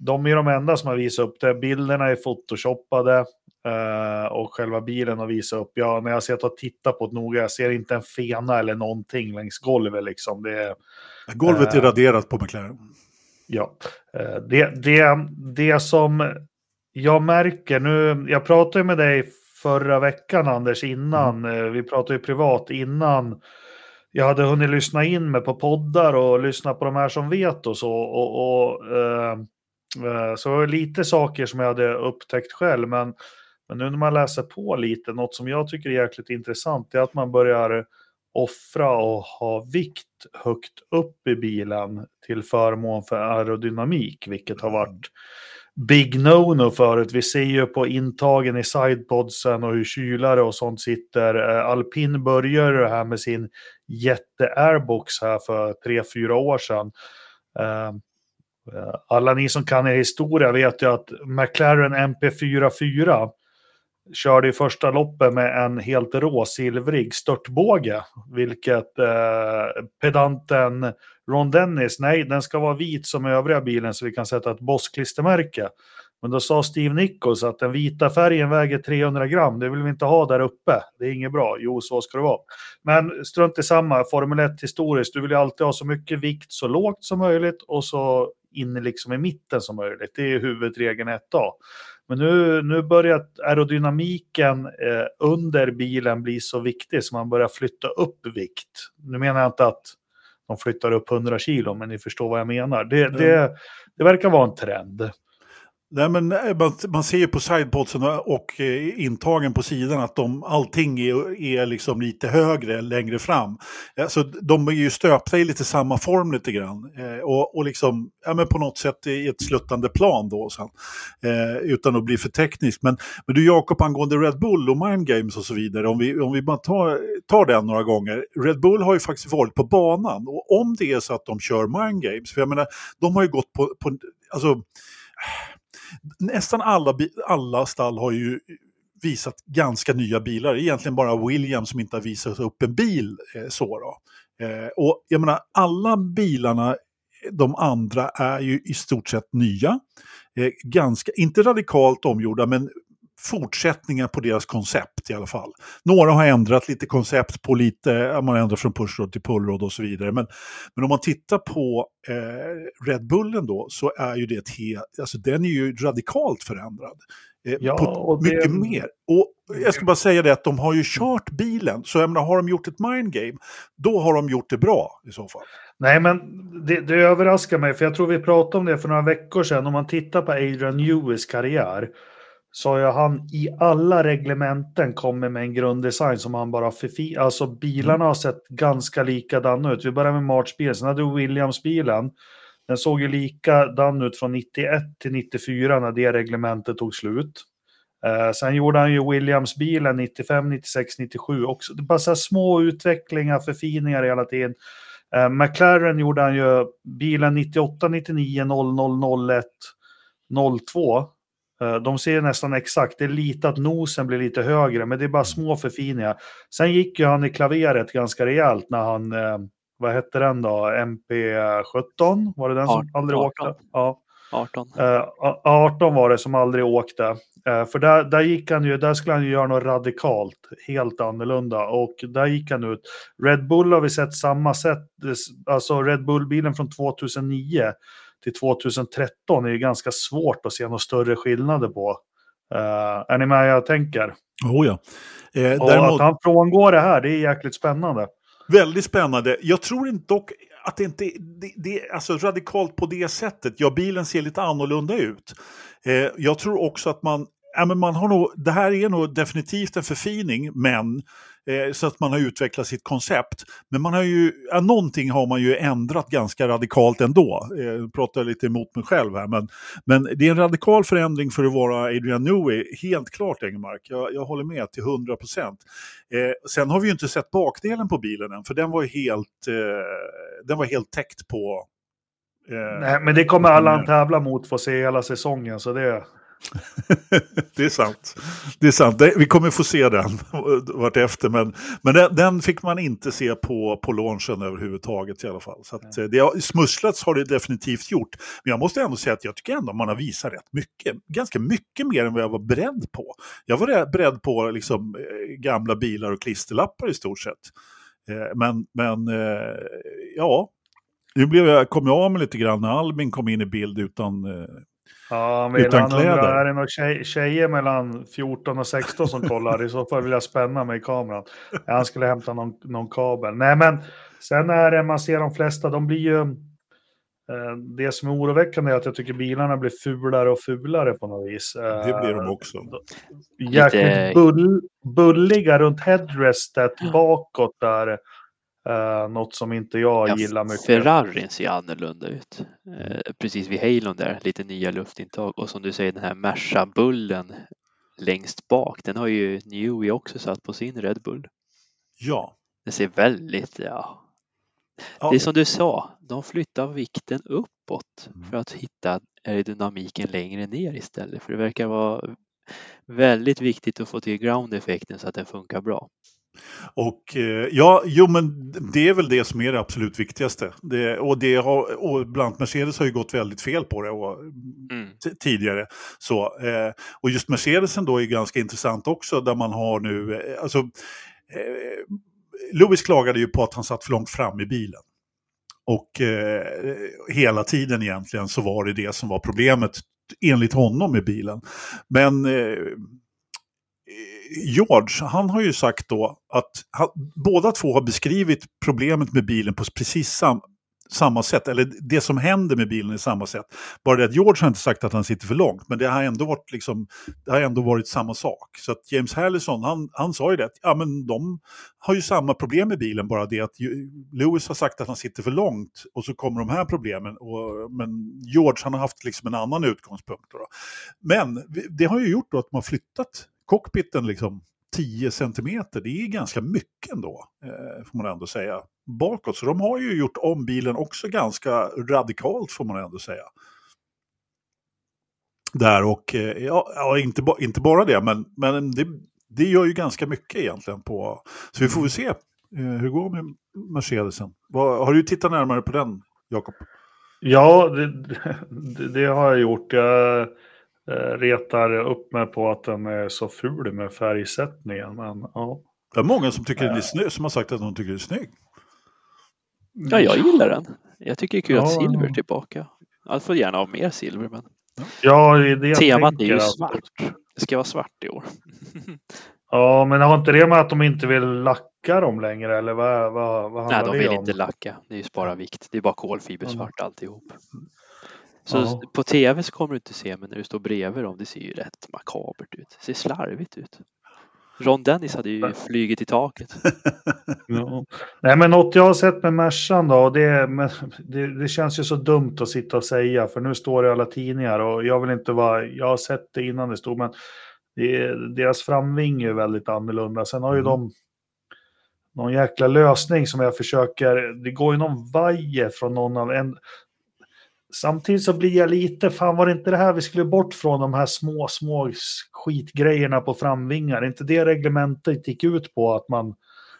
De är de enda som har visat upp det. Bilderna är photoshoppade eh, och själva bilen har visat upp. Ja, när jag sett och tittat på det noga, jag ser inte en fena eller någonting längs golvet liksom. Det är, Golvet är Eh. raderat på McLaren. Ja, eh, det, det, det som jag märker nu, jag pratade med dig förra veckan Anders innan, eh, vi pratade ju privat innan. Jag hade hunnit lyssna in mig på poddar och lyssna på de här som vet och så. Och, och, eh, eh, så det var lite saker som jag hade upptäckt själv, men, men nu när man läser på lite, något som jag tycker är jäkligt intressant är att man börjar offra och ha vikt högt upp i bilen till förmån för aerodynamik, vilket har varit big no-no förut. Vi ser ju på intagen i sidepodsen och hur kylare och sånt sitter. Eh, Alpin började det här med sin jätte-airbox här för tre, fyra år sedan. Eh, eh, alla ni som kan er historia vet ju att McLaren MP44 körde i första loppet med en helt råsilvrig störtbåge, vilket eh, pedanten Ron Dennis, nej, den ska vara vit som övriga bilen så vi kan sätta ett Boss-klistermärke. Men då sa Steve Nichols att den vita färgen väger 300 gram, det vill vi inte ha där uppe. Det är inget bra. Jo, så ska det vara. Men strunt i samma, Formel 1 historiskt, du vill ju alltid ha så mycket vikt så lågt som möjligt och så inne liksom i mitten som möjligt. Det är huvudregeln 1A. Men nu, nu börjar aerodynamiken eh, under bilen bli så viktig så man börjar flytta upp vikt. Nu menar jag inte att de flyttar upp 100 kilo, men ni förstår vad jag menar. Det, mm. det, det verkar vara en trend. Nej, men eh, man, man ser ju på sidepodsen och eh, intagen på sidan att de, allting är, är liksom lite högre längre fram. Alltså, de är ju stöpta i lite samma form lite grann. Eh, och, och liksom, ja, men på något sätt i ett sluttande plan då sen. Eh, utan att bli för teknisk. Men, men du Jakob, angående Red Bull och Mind Games och så vidare. Om vi, om vi bara tar, tar den några gånger. Red Bull har ju faktiskt varit på banan. Och om det är så att de kör Mind Games, för jag menar, de har ju gått på, på alltså nästan alla, alla stall har ju visat ganska nya bilar. Egentligen bara Williams som inte har visat upp en bil eh, så. Då. Eh, och jag menar, alla bilarna, de andra, är ju i stort sett nya. Eh, ganska, inte radikalt omgjorda, men fortsättningar på deras koncept i alla fall. Några har ändrat lite koncept på lite, man har ändrat från pushrod till pullrod och så vidare. Men, men om man tittar på eh, Red Bullen då så är ju det helt, alltså den är ju radikalt förändrad. Eh, ja, det... mycket mer. Och jag ska bara säga det att de har ju kört bilen, så jag menar, har de gjort ett mindgame, då har de gjort det bra i så fall. Nej, men det, det överraskar mig, för jag tror vi pratade om det för några veckor sedan. Om man tittar på Adrian Newies karriär, så har han i alla reglementen kommit med en grunddesign som han bara förfi... Alltså bilarna har sett ganska likadana ut. Vi börjar med March-bilen, sen hade Williams-bilen. Den såg ju likadan ut från 91 till 94 när det reglementet tog slut. Eh, sen gjorde han ju Williams-bilen 95, 96, 97 också. Det är bara så små utvecklingar, förfiningar hela tiden. Eh, McLaren gjorde han ju bilen 98, 99, 00, 01, 02. Eh, de ser nästan exakt, det är lite att nosen blir lite högre, men det är bara mm. små förfiningar. Sen gick ju han i klaveret ganska rejält när han, eh, vad hette den då, MP17? Var det den 18, som aldrig 18. åkte? Ja. 18. 18 var det som aldrig åkte. Eh, för där, där gick han ju, där skulle han ju göra något radikalt, helt annorlunda. Och där gick han ut. Red Bull har vi sett samma sätt, alltså Red Bull-bilen från 2009 till 2013 är ju ganska svårt att se några större skillnader på. Uh, är ni med jag tänker? Oh ja. Eh, och däremot... att han frångår det här, det är jäkligt spännande. Väldigt spännande. Jag tror inte dock att det inte det, det är alltså radikalt på det sättet. Ja, bilen ser lite annorlunda ut. Eh, jag tror också att man, ja, men man har nog, det här är nog definitivt en förfining, men eh, så att man har utvecklat sitt koncept. Men man har ju, ja, någonting har man ju ändrat ganska radikalt ändå. Eh, jag pratar lite emot mig själv här, men, men det är en radikal förändring för att vara Adrian Newey, helt klart Engelmark. Jag, jag håller med till 100 procent. Eh, sen har vi ju inte sett bakdelen på bilen än, för den var helt, eh, den var helt täckt på eh, Nej, men det kommer alla han tävlar mot få se hela säsongen, så det... det är sant. Det är sant. Vi kommer få se den vartefter. Men, men den, den, fick man inte se på, på launchen överhuvudtaget i alla fall. Så att, det har, smusslats har det definitivt gjort. Men jag måste ändå säga att jag tycker ändå man har visat rätt mycket. Ganska mycket mer än vad jag var beredd på. Jag var beredd på liksom, eh, gamla bilar och klisterlappar i stort sett. Eh, men, men eh, ja, nu blev jag, kom jag av mig lite grann när Albin kom in i bild utan Ja, vill, utan han kläder. Undrar, är det några tjej, tjejer mellan 14 och 16 som kollar? I så fall vill jag spänna mig i kameran. Han skulle hämta någon, någon kabel. Nej, men sen är det, man ser de flesta, de blir ju... Eh, det som är oroväckande är att jag tycker bilarna blir fulare och fulare på något vis. Det blir de också. Jäkligt bull, bulliga runt headrestet bakåt där. Uh, något som inte jag ja, gillar mycket. Ferrarin ser annorlunda ut. Uh, precis vid Halon där, lite nya luftintag. Och som du säger den här Merca-bullen längst bak, den har ju Newey också satt på sin Red Bull. Ja. Den ser väldigt, ja. ja. Det är som du sa, de flyttar vikten uppåt mm. för att hitta aerodynamiken längre ner istället. För det verkar vara väldigt viktigt att få till ground-effekten så att den funkar bra. Och eh, ja, jo men det är väl det som är det absolut viktigaste. Det, och, det har, och bland Mercedes har ju gått väldigt fel på det och, mm. tidigare. Så, eh, och just Mercedesen då är ganska intressant också där man har nu, eh, alltså eh, Lewis klagade ju på att han satt för långt fram i bilen. Och eh, hela tiden egentligen så var det det som var problemet enligt honom med bilen. Men eh, George, han har ju sagt då att han, båda två har beskrivit problemet med bilen på precis sam, samma sätt, eller det som händer med bilen är samma sätt. Bara det att George har inte sagt att han sitter för långt, men det har ändå varit, liksom, det har ändå varit samma sak. Så att James Harrison, han, han sa ju det, ja men de har ju samma problem med bilen, bara det att Lewis har sagt att han sitter för långt och så kommer de här problemen. Och, men George, han har haft liksom en annan utgångspunkt. Då. Men det har ju gjort då att man flyttat cockpiten liksom 10 centimeter, det är ganska mycket ändå, eh, får man ändå säga, bakåt. Så de har ju gjort om bilen också ganska radikalt, får man ändå säga. Där och, eh, ja, inte, ba, inte bara det, men, men det, det gör ju ganska mycket egentligen på... Så vi får väl se eh, hur det går med Mercedesen. Vad, har du tittat närmare på den, Jakob? Ja, det, det, det, har jag gjort. Jag retar upp mig på att den är så ful med färgsättningen. Men, ja. Det är många som, tycker den är snygg, som har sagt att de tycker den är snygg. Ja, jag gillar den. Jag tycker det är kul ja, att silver är tillbaka. Jag får gärna ha mer silver. Men... Ja, det Temat är ju svart. Det ska vara svart i år. ja, men har inte det med att de inte vill lacka dem längre? Eller vad, vad, vad Nej, de vill om? inte lacka. Det är ju spara vikt. Det är bara kolfibersvart mm. alltihop. Så ja. på tv så kommer du inte se, men när du står bredvid dem, det ser ju rätt makabert ut. Det ser slarvigt ut. Ron Dennis hade ju flugit i taket. ja. Nej, men något jag har sett med Mercan då, det, men det, det, känns ju så dumt att sitta och säga, för nu står det i alla tidningar och jag vill inte vara, jag har sett det innan det stod, men det, deras framving är väldigt annorlunda. Sen har ju mm. de någon jäkla lösning som jag försöker, det går ju någon vajer från någon av en, Samtidigt så blir jag lite, fan var det inte det här vi skulle bort från de här små, små skitgrejerna på framvingar? inte det reglementet gick ut på att man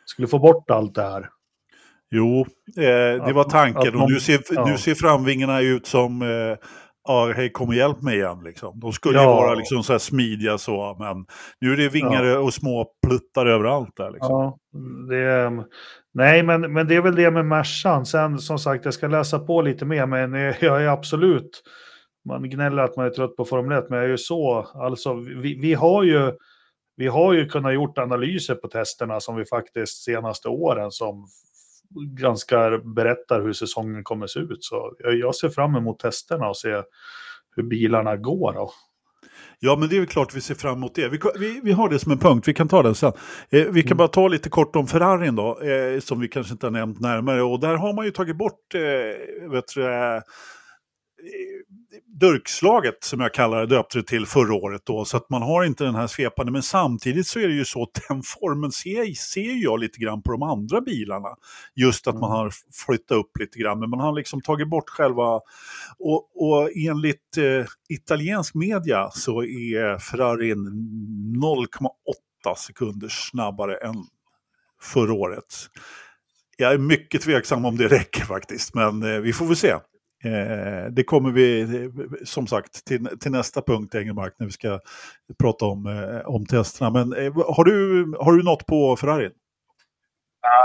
skulle få bort allt det här? Jo, eh, det var tanken. och nu ser, ja. nu ser framvingarna ut som eh, ja, hej kom och hjälp mig igen. Liksom. De skulle ja. ju vara liksom så här smidiga så, men nu är det vingar ja. och små pluttar överallt där. Liksom. Ja, det, nej, men, men det är väl det med Mercan. Sen som sagt, jag ska läsa på lite mer, men jag är absolut, man gnäller att man är trött på Formel 1, men jag är ju så, alltså vi, vi har ju vi har ju kunnat gjort analyser på testerna som vi faktiskt senaste åren som ganska berättar hur säsongen kommer se ut. Så jag ser fram emot testerna och se hur bilarna går. Då. Ja, men det är klart vi ser fram emot det. Vi, vi, vi har det som en punkt, vi kan ta den sen. Eh, vi kan mm. bara ta lite kort om Ferrarin då, eh, som vi kanske inte har nämnt närmare. Och där har man ju tagit bort, eh, vet du, eh, durkslaget som jag kallar det, döpte det till förra året då. Så att man har inte den här svepande. Men samtidigt så är det ju så att den formen ser, ser jag lite grann på de andra bilarna. Just att man mm. har flyttat upp lite grann. Men man har liksom tagit bort själva... Och, och enligt eh, italiensk media så är Ferrari 0,8 sekunder snabbare än förra året. Jag är mycket tveksam om det räcker faktiskt, men eh, vi får väl se. Eh, det kommer vi som sagt till, till nästa punkt Engelmark när vi ska prata om, eh, om testerna. Men eh, har, du, har du något på Ferrari?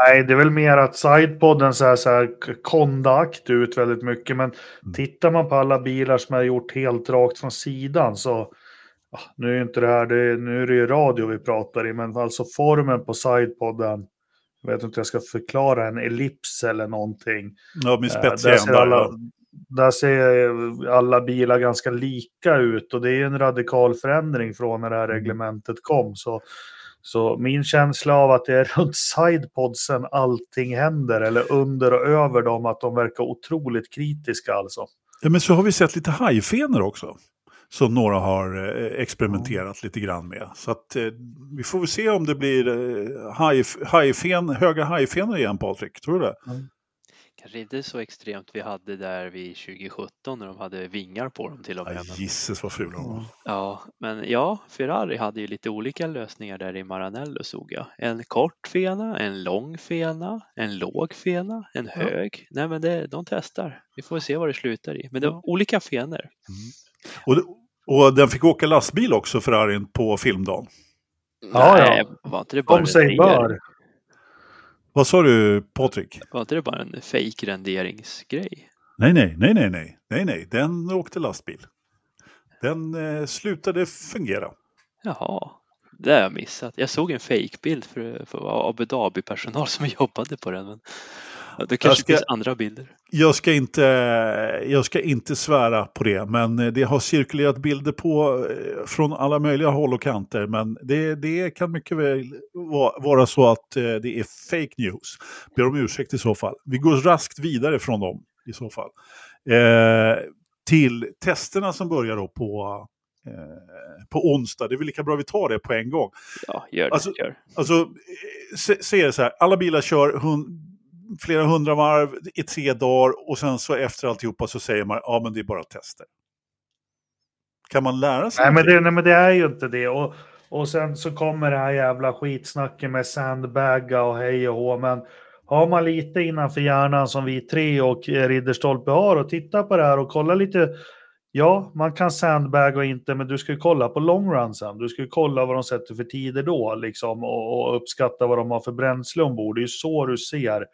Nej, det är väl mer att sidepodden här, så här kondakt ut väldigt mycket. Men mm. tittar man på alla bilar som är gjort helt rakt från sidan så nu är inte det här, det, nu är det ju radio vi pratar i, men alltså formen på sidepodden jag vet inte hur jag ska förklara en ellips eller någonting. Ja, med spetsiga ändar där ser alla bilar ganska lika ut och det är en radikal förändring från när det här mm. reglementet kom. Så, så min känsla av att det är runt sidepodsen allting händer eller under och över dem att de verkar otroligt kritiska alltså. Ja, men så har vi sett lite hajfenor också. Som några har eh, experimenterat lite grann med. Så att eh, vi får väl se om det blir eh, hajfen, höga hajfenor igen Patrik, tror du det? Mm kanske inte så extremt vi hade där vid 2017 när de hade vingar på dem till och med. Ja, Gisses vad fula de var. Ja, men ja, Ferrari hade ju lite olika lösningar där i Maranello såg jag. En kort fena, en lång fena, en låg fena, en hög. Nej, men det, de testar. Vi får se vad det slutar i. Men det är olika fenor. Mm. Och, och den fick åka lastbil också, Ferrarin, på filmdagen. Ja, Nej, ja. var inte det bara Om sig bör. Vad sa du Patrik? Var inte det bara en fake renderingsgrej? Nej, nej, nej, nej, nej, nej, nej, den åkte lastbil. Den eh, slutade fungera. Jaha, det har jag missat. Jag såg en fejkbild för, för Abu Dhabi-personal som jobbade på den. Men det kanske ska- finns andra bilder. Jag ska, inte, jag ska inte svära på det, men eh, det har cirkulerat bilder på eh, från alla möjliga håll och kanter. Men det, det kan mycket väl va- vara så att eh, det är fake news. Ber om ursäkt i så fall. Vi går raskt vidare från dem i så fall. Eh, till testerna som börjar då på, på onsdag. Det är väl lika bra vi tar det på en gång. Ja, gör det. Alltså- gör. Alltså, se, se det så här, alla bilar kör flera hundra varv i tre dagar och sen så efter alltihopa så säger man ja men det är bara tester. Kan man lära sig Nej men, det, nej, men det är ju inte det. Och, och sen så kommer det här jävla skitsnacket med sandbagga och hej och hå. Men har man lite innanför hjärnan som vi tre och Ridderstolpe har och titta på det här och kolla lite. Ja, man kan sandbagga och inte, men du ska ju kolla på longrunsen. Du ska ju kolla vad de sätter för tider då liksom och, och uppskatta vad de har för bränsle ombord. Det är ju så du ser.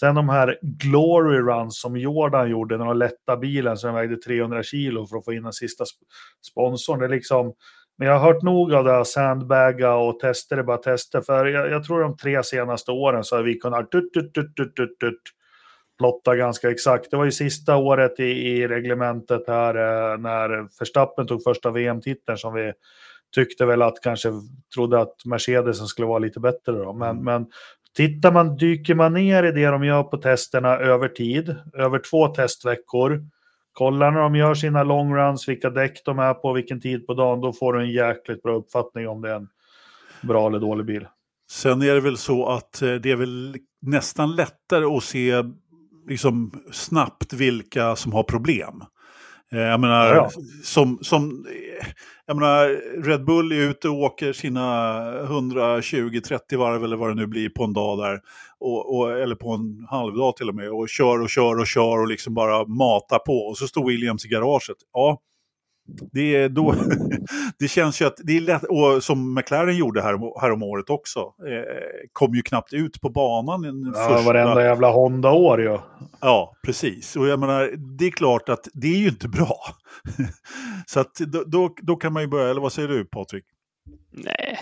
Sen de här glory runs som Jordan gjorde när de lättade bilen så den vägde 300 kilo för att få in den sista sp- sponsorn. Det är liksom, men jag har hört nog av det här sandbagga och tester är bara tester. För jag, jag tror de tre senaste åren så har vi kunnat tut, tut, tut, tut, tut, tut, plotta ganska exakt. Det var ju sista året i, i reglementet här eh, när Verstappen tog första VM-titeln som vi tyckte väl att kanske trodde att Mercedesen skulle vara lite bättre då. Men, men tittar man, dyker man ner i det de gör på testerna över tid, över två testveckor, kollar när de gör sina longruns, vilka däck de är på, vilken tid på dagen, då får du en jäkligt bra uppfattning om det är en bra eller dålig bil. Sen är det väl så att eh, det är väl nästan lättare att se liksom, snabbt vilka som har problem. Eh, Jag menar, Ja. som, som, jag menar, Red Bull är ute och åker sina 120-30 varv eller vad det nu blir på en dag där. Och, och, eller på en halvdag till och med. Och kör och kör och kör och liksom bara matar på. Och så står Williams i garaget. Ja, det, är då, det känns ju att det är lätt, och som McLaren gjorde här, här om året också, eh, kom ju knappt ut på banan. Den Ja, första, varenda jävla Honda-år ju. Ja, precis. Och jag menar, det är klart att det är ju inte bra. Så att då, då, då kan man ju börja, eller vad säger du Patrik? Nej,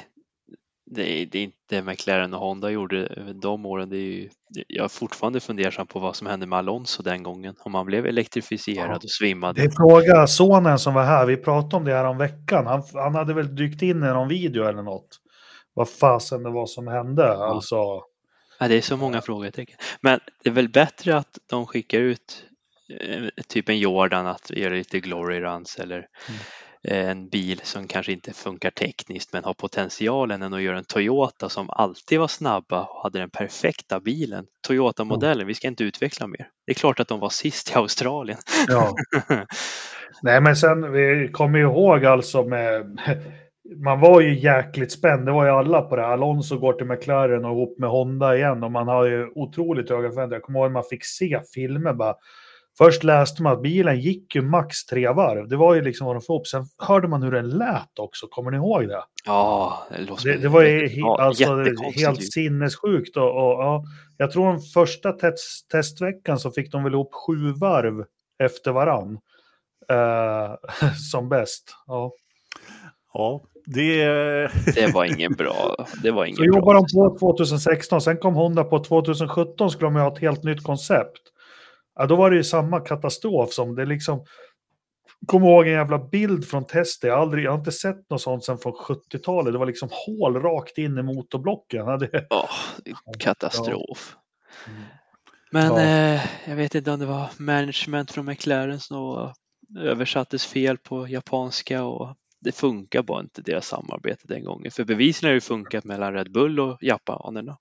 det är, det är inte McLaren och Honda gjorde de åren. Det är ju, jag är fortfarande fundersam på vad som hände med Alonso den gången. Om han blev elektrifierad Ja. och svimmade. Det är fråga sonen som var här, vi pratade om det här om veckan. Han, han hade väl dykt in i någon video eller något. Vad fasen det var som hände. Alltså, Ja, det är så många frågetecken. Men det är väl bättre att de skickar ut eh, typ en Jordan att göra lite glory runs eller eh, en bil som kanske inte funkar tekniskt men har potentialen än att göra en Toyota som alltid var snabba och hade den perfekta bilen. Toyota-modellen, vi ska inte utveckla mer. Det är klart att de var sist i Australien. ja. Nej, men sen, vi kommer ihåg alltså med... Man var ju jäkligt spänd, det var ju alla på det. Alonso går till McLaren och ihop med Honda igen och man har ju otroligt höga förväntningar. Jag kommer ihåg att man fick se filmer bara. Först läste man att bilen gick ju max tre varv. Det var ju liksom vad de får upp. Sen hörde man hur den lät också. Kommer ni ihåg det? Ja, det, Det, det var ju he, ja, alltså, helt ju. sinnessjukt. Och, och, ja, jag tror den första test, testveckan så fick de väl ihop sju varv efter varann. Eh, som bäst. Ja. Ja, det. Det var ingen bra. Det var ingen Så bra. jobbade de på 2016, sen kom Honda på 2017 skulle de ha ett helt nytt koncept. Ja, då var det ju samma katastrof som det liksom... Kom ihåg en jävla bild från testet. Jag, aldrig, jag har inte sett något sånt sedan från 70-talet. Det var liksom hål rakt in i motorblocken. Ja, det, Åh, katastrof. Mm. Men Ja. eh, jag vet inte om det var management från McLaren som översattes fel på japanska och det funkar bara inte deras samarbete den gången. För bevisligen har det funkat mellan Red Bull och japanerna.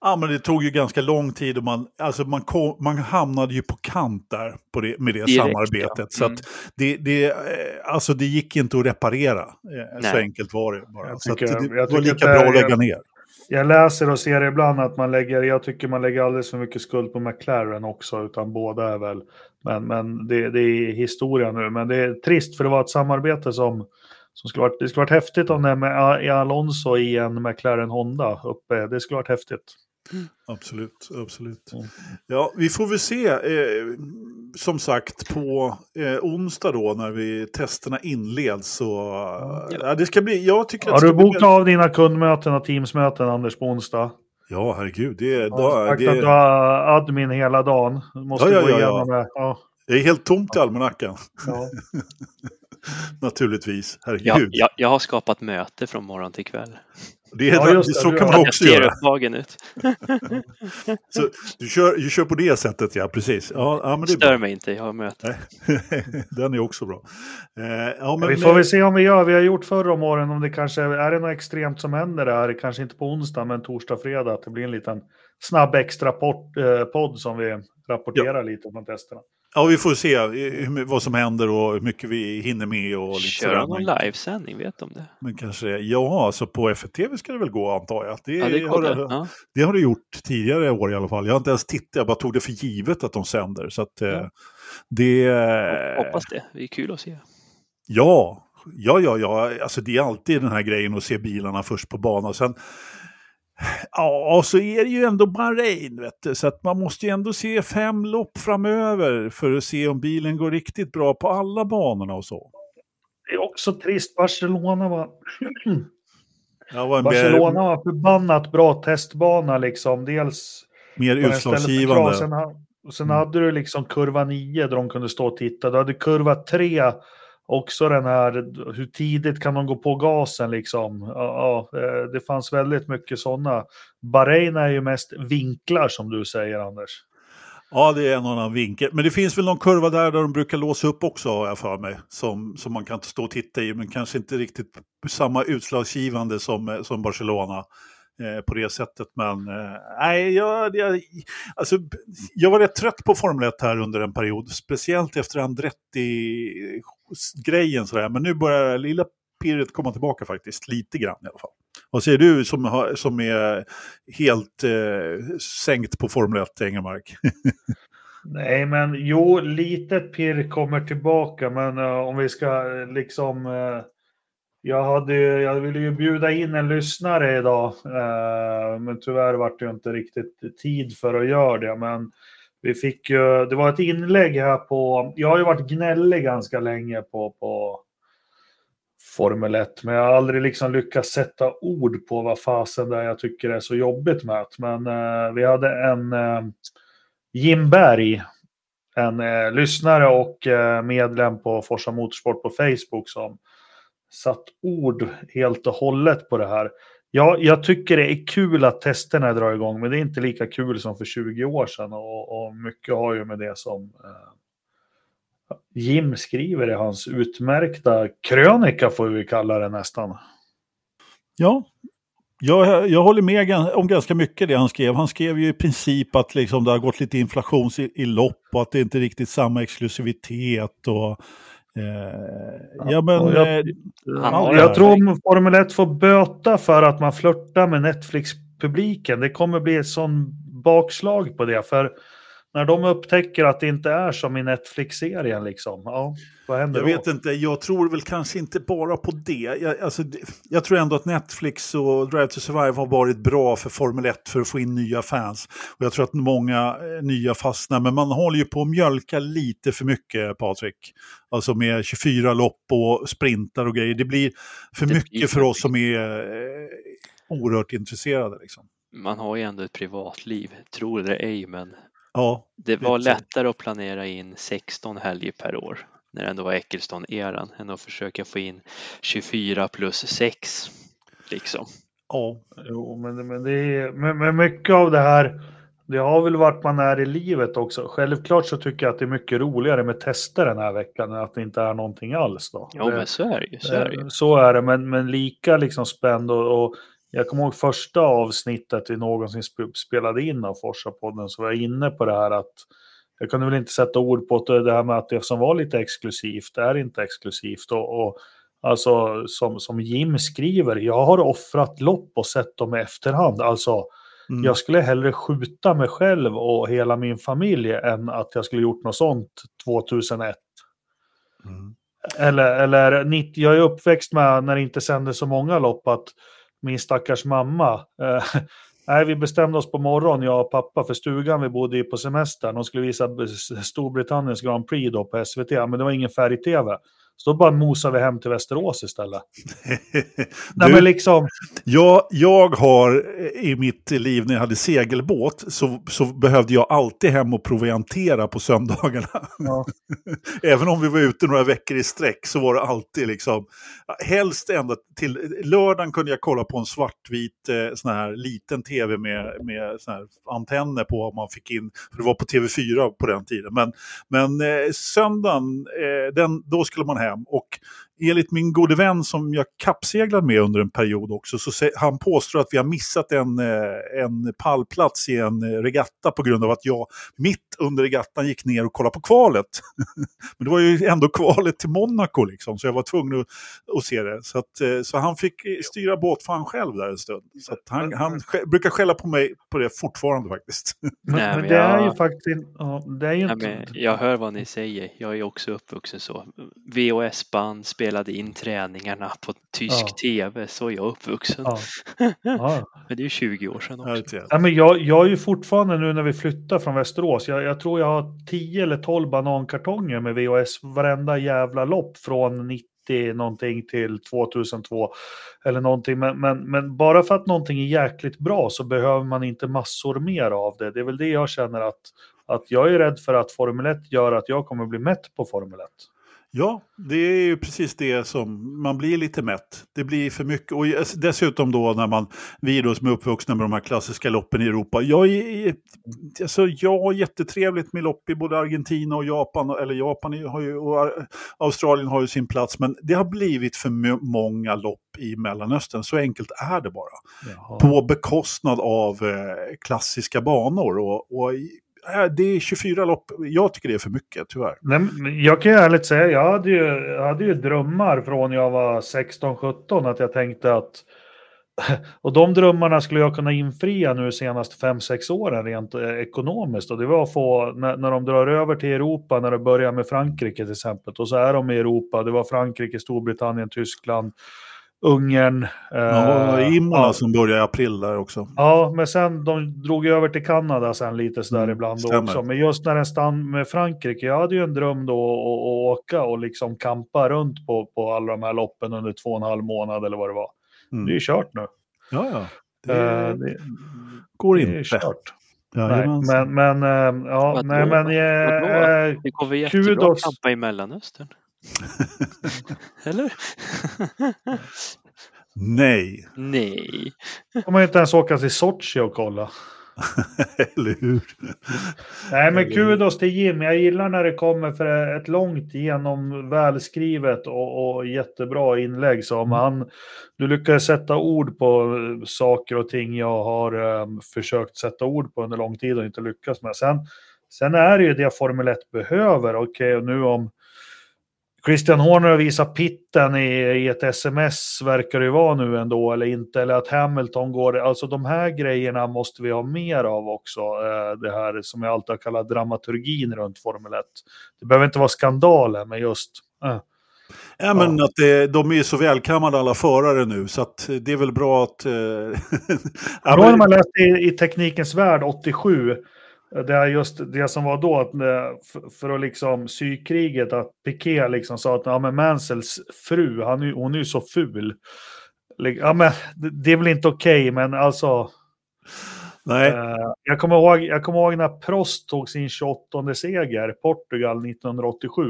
Ja, men det tog ju ganska lång tid och man, alltså man, kom, man hamnade ju på kant där på det, med det Direkt, samarbetet. ja. Så Mm. att det, det, eh, alltså det gick inte att reparera. Eh, Så Nej. enkelt var det bara. Jag Så att tycker- det jag var lika det bra är- att lägga ner. Jag läser och ser ibland att man lägger, jag tycker man lägger alldeles för mycket skuld på McLaren också, utan båda är väl, men, men det, det är historia nu. Men det är trist för det var ett samarbete som, som skulle varit, det skulle varit häftigt om det med i Alonso i en McLaren Honda uppe, det skulle varit häftigt. Absolut, absolut. Mm. Ja, vi får väl se. Eh, som sagt på eh, onsdag då när vi testerna inleds. Så, ja. det ska bli, jag tycker Har du bokat av dina kundmöten och teamsmöten Anders på onsdag? Ja, herregud. Det, är, ja, det... att du har admin hela dagen. Måste ja, ja, gå igenom ja. det. Ja. Det är helt tomt i almanackan. Ja. Naturligtvis, herregud. Jag, jag, jag har skapat möte från morgon till kväll. Det är, ja, det, så kan man också göra. upptagen ut. så, du, kör, du kör på det sättet, ja precis. Ja, ja, men det Stör mig inte, jag har möte. Den är också bra. Eh, ja, men, vi får väl se om vi gör, vi har gjort förra om åren, om det kanske är det något extremt som händer där, kanske inte på onsdag men torsdag, fredag, att det blir en liten snabb extra eh, podd som vi rapporterar ja. lite om testerna. Ja, vi får se vad som händer och hur mycket vi hinner med. Och lite Kör någon livesändning, vet om det? Men kanske, ja, alltså på FTV ska det väl gå antar jag. Det, ja, det, har, det. Ja. det har det gjort tidigare år i alla fall. Jag har inte ens tittat, jag bara tog det för givet att de sänder. Så att, eh, ja. det... Jag hoppas det, det är kul att se. Ja, ja, ja, ja. Alltså det är alltid den här grejen att se bilarna först på banan. Sen, Ja, så är det ju ändå Bahrain, vet du. så att man måste ju ändå se fem lopp framöver för att se om bilen går riktigt bra på alla banorna och så. Det är också trist, Barcelona var... var Barcelona var förbannat bra testbana liksom. Dels... Mer utslagsgivande. Sen, sen mm. hade du liksom kurva 9 där de kunde stå och titta. Du hade kurva 3 också den här, hur tidigt kan de gå på gasen liksom? Ja, eh, det fanns väldigt mycket sådana. Bahrain är ju mest vinklar som du säger Anders. Ja, det är en annan vinkel. Men det finns väl någon kurva där, där de brukar låsa upp också, har jag för mig. Som, som man kan stå och titta i, men kanske inte riktigt samma utslagsgivande som, eh, som Barcelona. Eh, på det sättet. Men eh, nej, jag, jag, alltså, jag var rätt trött på Formel 1 här under en period. Speciellt efter Andretti grejen sådär, Men nu börjar lilla pirret komma tillbaka faktiskt, lite grann i alla fall. Vad säger du som, har, som är helt eh, sänkt på Formel 1, Engelmark? Nej, men jo, litet pirr kommer tillbaka, men uh, om vi ska eh, liksom uh, jag, hade, jag ville ju bjuda in en lyssnare idag, uh, men tyvärr var det inte riktigt tid för att göra det. Men vi fick ju, det var ett inlägg här på, jag har ju varit gnällig ganska länge på, på Formel 1, men jag har aldrig liksom lyckats sätta ord på vad fasen det är jag tycker är så jobbigt med det. Men eh, vi hade en eh, Jim Berg, en eh, lyssnare och eh, medlem på Forsa Motorsport på Facebook som satt ord helt och hållet på det här. Ja, jag tycker det är kul att testerna drar igång, men det är inte lika kul som för 20 år sedan. Och, och mycket har ju med det som eh, Jim skriver i hans utmärkta krönika, får vi kalla det nästan. Ja, jag, jag håller med om ganska mycket det han skrev. Han skrev ju i princip att liksom det har gått lite inflation i, i lopp och att det inte är riktigt samma exklusivitet. och ja, men, jag, eh, jag tror Formel 1 får böta för att man flörtar med Netflix-publiken. Det kommer bli ett sån bakslag på det. För när de upptäcker att det inte är som i Netflix-serien, liksom, ja, vad händer jag då? Vet inte, jag tror väl kanske inte bara på det. Jag, alltså, jag tror ändå att Netflix och Drive to Survive har varit bra för Formel 1 för att få in nya fans. Och jag tror att många eh, nya fastnar, men man håller ju på att mjölka lite för mycket, Patrik. Alltså med 24 lopp och sprintar och grejer. Det blir för det mycket blir för oss som är eh, oerhört intresserade. Liksom. Man har ju ändå ett privatliv, tror det ej, men Ja, det var lättare att planera in 16 helger per år när det ändå var Eccleston-eran än att försöka få in 24 plus 6. Liksom. Ja, jo, men, men, det är, men, men mycket av det här, det har väl varit man är i livet också. Självklart så tycker jag att det är mycket roligare med tester den här veckan än att det inte är någonting alls. Då. Ja, det, men så är det ju. Så är det, ju. Så är det, men, men lika liksom spänd och, och jag kommer ihåg första avsnittet vi någonsin spelade in av Forsa-podden så var jag inne på det här att jag kunde väl inte sätta ord på det här med att det som var lite exklusivt är inte exklusivt. Och, och alltså som, som Jim skriver, jag har offrat lopp och sett dem i efterhand. Alltså mm. jag skulle hellre skjuta mig själv och hela min familj än att jag skulle gjort något sånt 2001. Mm. Eller, eller jag är uppväxt med när det inte sändes så många lopp att min stackars mamma, eh, Nej, vi bestämde oss på morgonen, jag och pappa, för stugan vi bodde i på semestern. De skulle visa Storbritanniens Grand Prix då på SVT, men det var ingen färg-tv. Så då bara mosade vi hem till Västerås istället. Nej, men liksom... jag, jag har i mitt liv när jag hade segelbåt så, så behövde jag alltid hem och proviantera på söndagarna. Ja. Även om vi var ute några veckor i sträck så var det alltid liksom, helst ända till lördagen kunde jag kolla på en svartvit eh, sån här liten tv med, med sån här antenner på om man fick in, för det var på TV4 på den tiden. Men, men eh, söndagen, eh, den, då skulle man hem hem. Och enligt min gode vän som jag kappseglade med under en period också, så han påstår att vi har missat en, eh, en pallplats i en eh, regatta på grund av att jag mitt under regattan gick ner och kollade på kvalet. Men det var ju ändå kvalet till Monaco liksom, så jag var tvungen att, att se det. Så, att, eh, så han fick styra båtfan själv där en stund. Så han, han brukar skälla på mig på det fortfarande faktiskt. Men, Nej, men det jag... är ju faktiskt... Ja, det är ju Nej, inte... jag hör vad ni säger. Jag är också uppvuxen så. VHS-band, spelade in träningarna på tysk ja. tv, så är jag uppvuxen. Ja. Ja. men det är ju 20 år sedan också. Ja, men jag, jag är ju fortfarande nu när vi flyttar från Västerås, jag, jag tror jag har 10 eller 12 banankartonger med VHS varenda jävla lopp från 90 någonting till 2002 eller någonting. Men, men, men, bara för att någonting är jäkligt bra så behöver man inte massor mer av det. Det är väl det jag känner att, att jag är rädd för att Formel 1 gör att jag kommer bli mätt på Formel 1. Ja, det är ju precis det som man blir lite mätt. Det blir för mycket. Och dessutom då när man, vi då som är uppvuxna med de här klassiska loppen i Europa. Jag, är, alltså, jag har jättetrevligt med lopp i både Argentina och Japan. Eller Japan har ju, och Australien har ju sin plats. Men det har blivit för många lopp i Mellanöstern. Så enkelt är det bara. Jaha. På bekostnad av eh, klassiska banor. Och, och Äh, det är 24 lopp. Jag tycker det är för mycket, tyvärr. Nej, jag kan ju ärligt säga, jag hade ju, jag hade ju drömmar från jag var 16-17 att jag tänkte att och de drömmarna skulle jag kunna infria nu senaste 5-6 åren rent eh, ekonomiskt. Och det var att få, när, när de drar över till Europa, när det börjar med Frankrike till exempel, och så är de i Europa, det var Frankrike, Storbritannien, Tyskland, Ungern. Ja, eh, Imola ja. som börjar i april där också. Ja, men sen de drog över till Kanada sen lite sådär mm, ibland stämmer. också. Men just när den stann med Frankrike, jag hade ju en dröm då att, åka och liksom kampa runt på, på alla de här loppen under två och en halv månad eller vad det var. Mm. Det är ju kört nu. Ja, ja. Det, uh, det går det inte. Är kört. Ja, nej, men, men, uh, ja, nej, men... Uh, det går väl jättebra kudos. att kampa i Mellanöstern? Eller? Nej. Nej. Får man inte ens åka till Sochi och kolla. Eller hur? Nej, men kudos till Jim. Jag gillar när det kommer för ett långt genom välskrivet och, och jättebra inlägg. Som mm. han, du lyckades sätta ord på saker och ting jag har um, försökt sätta ord på under lång tid och inte lyckats med. Sen, sen är det ju det Formel 1 behöver. Okej, okay, nu om Christian Horner visar pitten i, i ett sms verkar det vara nu ändå eller inte. Eller att Hamilton går, alltså de här grejerna måste vi ha mer av också. Eh, det här som jag alltid har kallat dramaturgin runt Formel 1. Det behöver inte vara skandaler, men just... Eh. Ja, men ja. att det, de är så välkammade alla förare nu så det är väl bra att... Eh... ja, Då har man läst i, i Teknikens Värld 87 det är just det som var då, att för att liksom sy kriget, att Piqué liksom sa att ja, men Mansells fru, han, hon är ju så ful. Ja, men det är väl inte okej, okay, men alltså. Nej. Eh, jag, kommer ihåg, jag kommer ihåg när Prost tog sin 28 seger, Portugal 1987.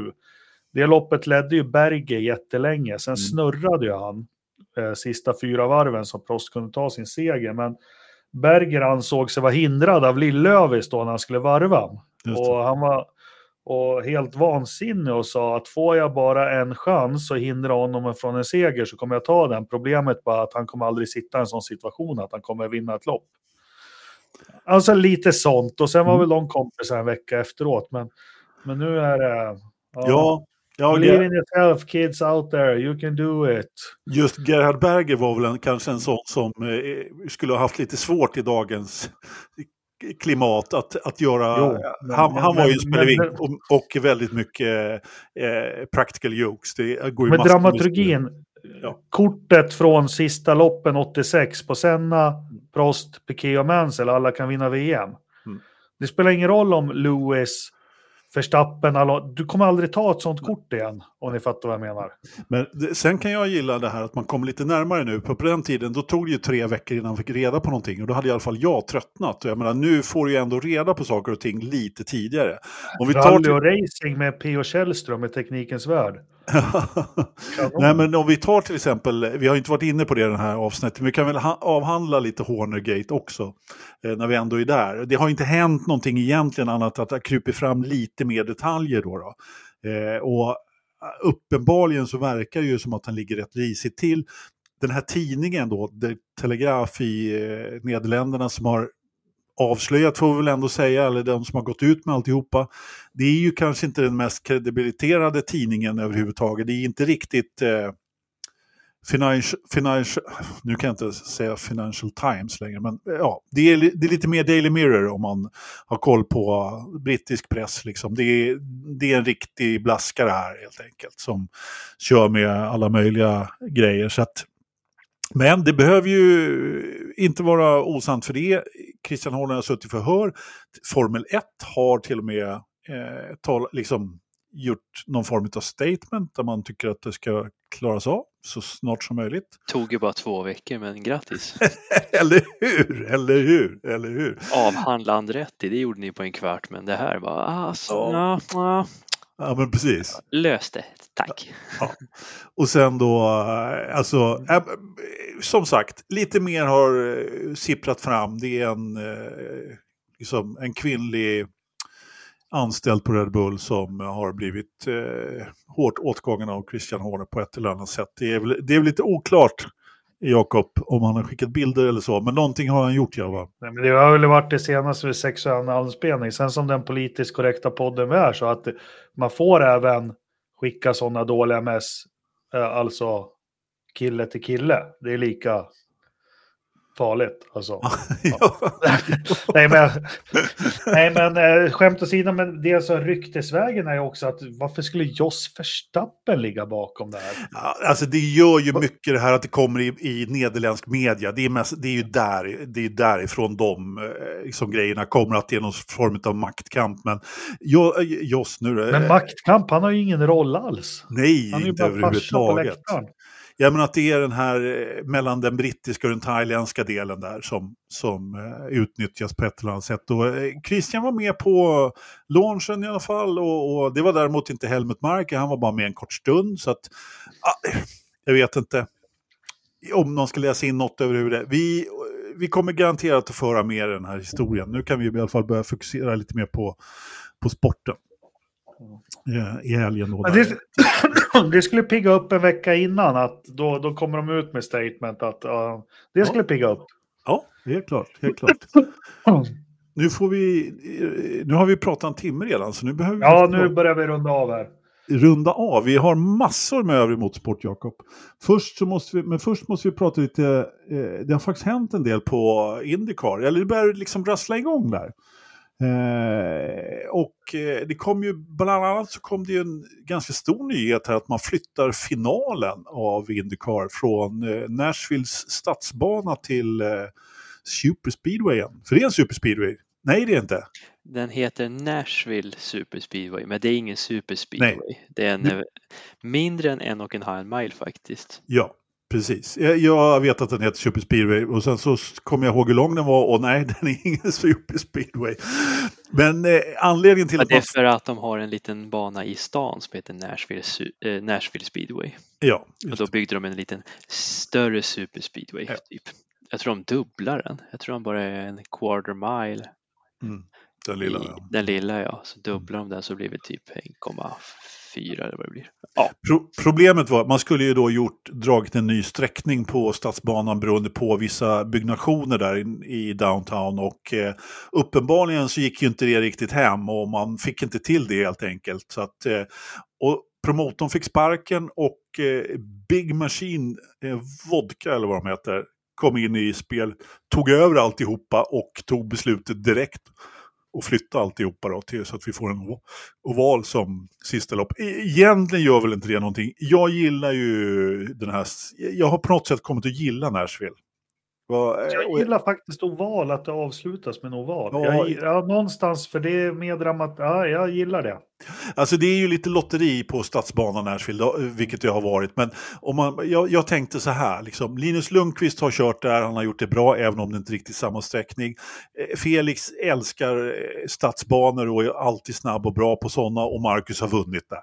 Det loppet ledde ju Berge jättelänge, sen mm. snurrade ju han eh, sista fyra varven så Prost kunde ta sin seger. Men Berger ansåg sig vara hindrad av Lillövis då när han skulle varva. Och han var och helt vansinnig och sa att får jag bara en chans att hindra honom från en seger så kommer jag ta den. Problemet bara att han kommer aldrig sitta i en sån situation att han kommer vinna ett lopp. Alltså lite sånt och sen var mm. väl de kompisar en vecka efteråt. Men, men nu är det... Ja, ja Ja, Believe in yourself kids out there, you can do it. Just Gerhard Berger var väl en, kanske en sån som eh, skulle ha haft lite svårt i dagens klimat att, att göra. Jo, men, han, han var ju en spelevink och, och, väldigt mycket eh, practical jokes. Det går ju men dramaturgin, ja. kortet från sista loppen 86 på Senna, Prost, Piquet och Mansell, alla kan vinna VM. Mm. Det spelar ingen roll om Lewis, Verstappen, alla, du kommer aldrig ta ett sånt kort igen, om ni fattar vad jag menar. Men det, sen kan jag gilla det här att man kommer lite närmare nu. På, på den tiden då tog det ju tre veckor innan man fick reda på någonting. Och då hade i alla fall jag tröttnat. Jag menar, nu får du ju ändå reda på saker och ting lite tidigare. Om vi tar Rally och racing med P.O. Källström i Teknikens Värld. Nej men om vi tar till exempel, vi har inte varit inne på det i den här avsnittet, men vi kan väl ha- avhandla lite Hornergate också. Eh, när vi ändå är där. Det har inte hänt någonting egentligen annat att det krupit fram lite mer detaljer då. då. Eh, och uppenbarligen så verkar det ju som att han ligger rätt risigt till. Den här tidningen då, The Telegraph i eh, Nederländerna som har avslöjat får vi väl ändå säga, eller de som har gått ut med alltihopa. Det är ju kanske inte den mest kredibiliterade tidningen överhuvudtaget. Det är inte riktigt eh, Financial, financial, nu kan jag inte säga Financial Times längre, men eh, ja, det är, det är lite mer Daily Mirror om man har koll på brittisk press. Liksom. Det, är, det är en riktig blaskare här helt enkelt som kör med alla möjliga grejer. Så att, men det behöver ju inte vara osant för det. Christian Horner har suttit i förhör. Formel 1 har till och med eh, tal, liksom, gjort någon form av statement där man tycker att det ska klaras av så snart som möjligt. Tog ju bara två veckor, men grattis. eller hur? Eller hur? Eller hur? Avhandla Andretti, det gjorde ni på en kvart, men det här var alltså, Ja. ja. Ja, Ja, men precis. lös det, tack. Och sen då, eh, alltså, äh, som sagt, lite mer har eh, sipprat fram. Det är en, eh, liksom, en kvinnlig anställd på Red Bull som har blivit eh, hårt åtgången av Christian Horner på ett eller annat sätt. Det är väl, det är väl lite oklart, Jakob, om han har skickat bilder eller så, men någonting har han gjort Java? Nej, men det har väl varit det senaste vid sexuell anspelning. Sen som den politiskt korrekta podden vi är så att man får även skicka sådana dåliga mess, eh, alltså kille till kille. Det är lika farligt. Alltså. ja. nej, men, nej, men eh, skämt åsido, men det som ryktesvägen är ju också att varför skulle Jos Verstappen ligga bakom det här? Ja, Alltså det gör ju mycket det här att det kommer i, i nederländsk media. Det är, mest, det är ju där, det är därifrån de liksom, grejerna kommer, att det är någon form av maktkamp. Men jo, eh, Joss nu... Men maktkamp, han har ju ingen roll alls. Nej, Han är ju inte bara farsa på överhuvudtaget. läktaren. Jag menar att det är den här eh, mellan den brittiska och den thailändska delen där som, som eh, utnyttjas på ett eller annat sätt. Och, eh, Christian var med på launchen i alla fall och, och det var däremot inte Helmut Marker, han var bara med en kort stund. Så att, ah, jag vet inte om någon ska läsa in något över det. Vi, vi kommer garanterat att föra mer den här historien. Nu kan vi i alla fall börja fokusera lite mer på, på sporten. I helgen. Då, det, det skulle pigga upp en vecka innan, att då, då kommer de ut med statement att ja, det skulle pigga upp. Ja, helt klart. Helt klart. Nu, får vi, eh, nu har vi pratat en timme redan, så nu behöver vi Ja, nu börjar vi runda av här. runda av. Vi har massor med övrig motorsport, Jakob. Först så måste vi, men först måste vi prata lite, eh, det har faktiskt hänt en del på Indycar, eller det börjar liksom rassla igång där. Eh, och eh, det kom ju, bland annat så kom det ju en ganska stor nyhet här att man flyttar finalen av Indycar från eh, Nashvilles stadsbana till eh, Superspeedwayen. För det är en superspeedway. Nej, det är inte. Den heter Nashville Superspeedway, men det är ingen superspeedway. Det är en, eh, mindre än en och en halv mile faktiskt. Ja, precis. Jag, jag vet att den heter Super Speedway och sen så kommer jag ihåg hur lång den var och nej, den är ingen Super Speedway. Men eh, anledningen till Men att det är för att de har en liten bana i stan som heter Nashville, eh, Nashville Speedway. Ja, Och då byggde de en liten större superspeedway. Ja. Typ. Jag tror de dubblar den. Jag tror de bara är en quarter mile. Mm, den lilla. i, Ja. Mm. Den lilla ja. Så dubblar de den så blir det typ 1,4 eller vad det blir. Pro problemet var att man skulle ju då gjort, dragit en ny sträckning på stadsbanan beroende på vissa byggnationer där in, i downtown och eh, uppenbarligen så gick ju inte det riktigt hem och man fick inte till det helt enkelt. Så att, eh, och promotorn fick sparken och eh, Big Machine eh, Vodka eller vad de heter kom in i spel, tog över alltihopa och tog beslutet direkt och flytta alltihopa då till så att vi får en oval som sista lopp. E-, egentligen gör väl inte det någonting. Jag gillar ju den här, jag har på något sätt kommit att gilla Nashville. Vad- Jag och- gillar faktiskt oval, att det avslutas med en oval. Ja. Jag, ja, någonstans, för det är mer dramat. Ja, jag gillar det. Alltså det är ju lite lotteri på stadsbanan Nashville, vilket det har varit. Men om man, jag, jag tänkte så här, liksom, Linus Lundqvist har kört där, han har gjort det bra, även om det inte riktigt är samma sträckning. Eh, Felix älskar eh, stadsbanor och är alltid snabb och bra på sådana och Marcus har vunnit där.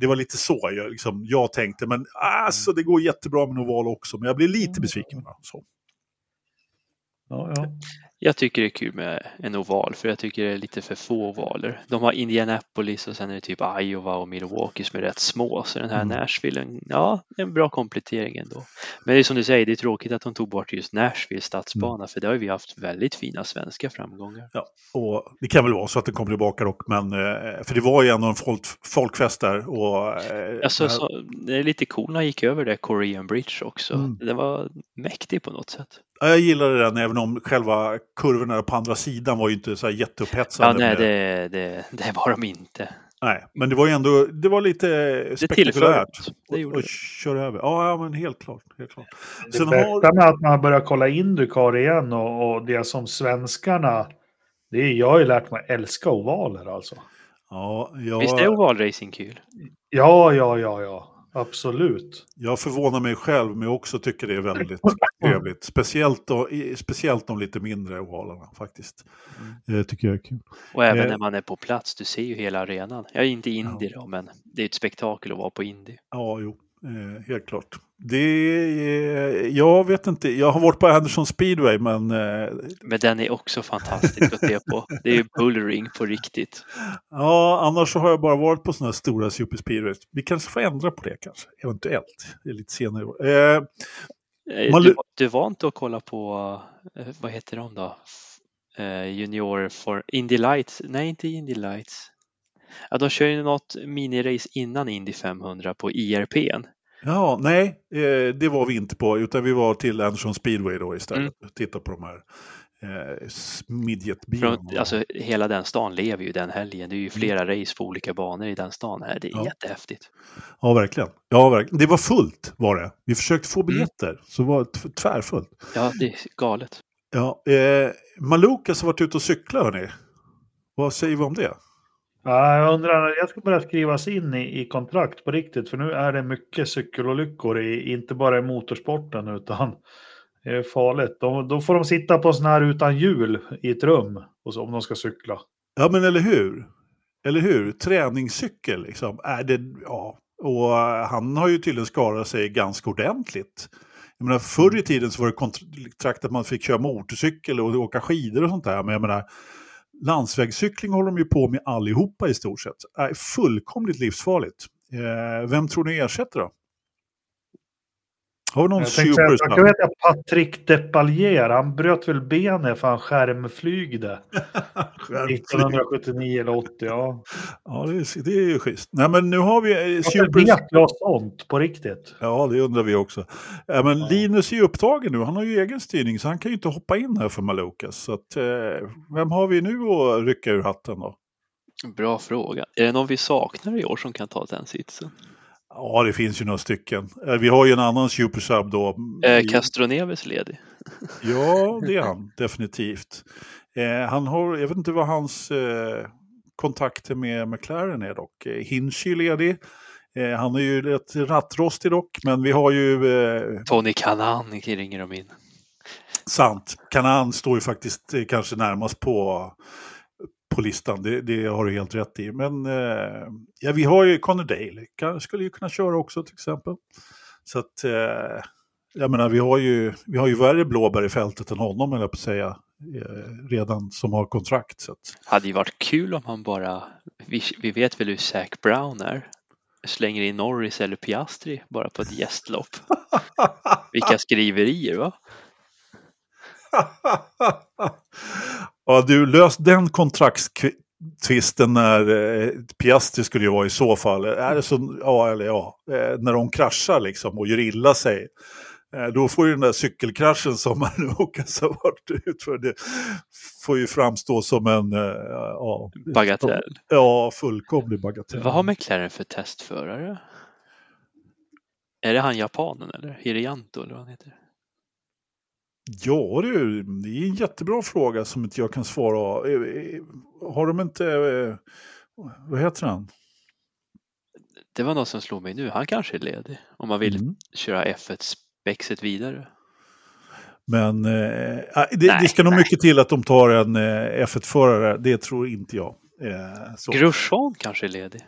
Det var lite så jag, liksom, jag tänkte, men alltså, det går jättebra med en oval också, men jag blir lite besviken. Så. Ja, ja. Jag tycker det är kul med en oval för jag tycker det är lite för få ovaler. De har Indianapolis och sen är det typ Iowa och Milwaukee som är rätt små. Så den här Mm. Nashville, ja, en bra komplettering ändå. Men det är som du säger, det är tråkigt att de tog bort just Nashville stadsbana för där har vi haft väldigt fina svenska framgångar. Ja, och det kan väl vara så att den kommer tillbaka dock, men, eh, för det var ju ändå en folk, folkfest där. Och, eh, Alltså, så, det är lite cool när han gick över det Korean Bridge också. Mm. Det var mäktigt på något sätt. Ja, jag gillade den även om själva kurvorna på andra sidan var ju inte så här Ja, jätteupphetsande. nej, med- det, det, det var de inte. nej, men det var ju ändå det var lite Det spektakulärt. Det gjorde köra över. Ja, ja, men helt klart. Helt klart. Det Sen bästa har- med att man börjar kolla Indycar igen och, och det som svenskarna... Det är, jag har ju lärt mig att älska ovaler alltså. Ja, jag, Visst är ovalracing kul? Ja, ja, ja, ja. Absolut. jag förvånar mig själv, men jag också tycker det är väldigt trevligt. Speciellt, då, speciellt de lite mindre ovalerna faktiskt. Det tycker jag är kul. Och även Eh. när man är på plats, du ser ju hela arenan. Jag är inte Indy då, men det är ett spektakel att vara på Indy. Ja, jo, eh, helt klart. Det är, jag vet inte, jag har varit på Anderson speedway, men eh, Men den är också fantastisk att se på. Det är bullring på riktigt. Ja, annars så har jag bara varit på sådana här stora super speedways. Vi kanske får ändra på det kanske, eventuellt. Det är lite senare. Eh, Eh, Man Du, du var inte att kolla på, eh, vad heter de då? Eh, Junior for Indy Lights? Nej, inte Indy Lights. Ja, de kör ju något minirace innan Indy 500 på IRPn. Ja, nej, eh, det var vi inte på, utan vi var till Anderson speedway då istället. Titta på de här eh, midgetbilarna. Från, alltså, hela den stan lever ju den helgen. Det är ju flera race på olika banor i den stan. Här. Det är Ja. jättehäftigt. Ja, verkligen. Ja, verkligen. Det var fullt var det. Vi försökte få Mm. biljetter, så det var tvärfullt. Ja, det är galet. Ja, eh, Malukas har varit ute och cyklat, hörni. Vad säger vi om det? Ja, jag undrar, jag ska börja skrivas in i, i kontrakt på riktigt, för nu är det mycket cykelolyckor, i, inte bara i motorsporten, utan det är farligt. De, då får de sitta på sån här utan hjul i ett rum och så, om de ska cykla. Ja, men eller hur? Eller hur? Träningscykel liksom. Är det, ja. Och han har ju tydligen skadat sig ganska ordentligt. Jag menar, förr i tiden så var det kontrakt att man fick köra motorcykel och åka skidor och sånt där. Men jag menar, landsvägscykling håller de ju på med allihopa i stort sett. Är fullkomligt livsfarligt. Eh, vem tror ni ersätter då? Har vi någon Jag supersnabb? jag vet att Patrick Depallier, han bröt väl benet för han skärmflygde 1979 eller 80. Ja. Ja, det är, det är ju schysst. Nej, men nu har vi eh, Varför super... vet jag sånt på riktigt? Ja, det undrar vi också. Ja, men Linus är ju upptagen nu. Han har ju egen styrning så han kan ju inte hoppa in här för Malukas. Så att, eh, vem har vi nu att rycka ur hatten då? Bra fråga. Är det någon vi saknar i år som kan ta den sitsen? Ja, det finns ju några stycken. Eh, vi har ju en annan supersub då. Eh, I- Castro Neves ledig? Ja, det är han definitivt. Eh, han har, jag vet inte vad hans eh, kontakter med McLaren är dock. Eh, Hinch är ledig. Eh, han är ju rätt rattrostig dock, men vi har ju eh, Tony Kanan ringer de in. Sant. Kanan står ju faktiskt eh, kanske närmast på, på listan. Det, det har du helt rätt i. Men eh, ja, vi har ju Conor Dale. Kan, skulle ju kunna köra också till exempel. Så att, eh, jag menar, vi har ju, vi har ju värre blåbär i fältet än honom, eller på att säga, eh, redan som har kontrakt. Så att, Hade ju varit kul om han bara, vi, vi vet väl hur Zac Brown är, slänger in Norris eller Piastri bara på ett gästlopp. Vilka skriverier va? ja, du, lös den kontraktstvisten när eh, Piastri skulle ju vara i så fall. Är det så, ja eller ja, eh, när de kraschar liksom och gör illa sig. Eh, då får ju den där cykelkraschen som Manukas har varit utför, det får ju framstå som en eh, ja, Bagatell. Ja, fullkomlig bagatell. Vad har McLaren för testförare? Är det han japanen eller? Hirianto eller vad han heter? Ja du, det är en jättebra fråga som inte jag kan svara. Eh, eh, Har de inte, eh, vad heter han? Det var något som slog mig nu. Han kanske är ledig om man vill Mm. köra F1-spexet vidare. Men eh, det, Nej, det ska nog nej. mycket till att de tar en eh, F1-förare, det tror inte jag. Eh, så. Grosjean kanske är ledig.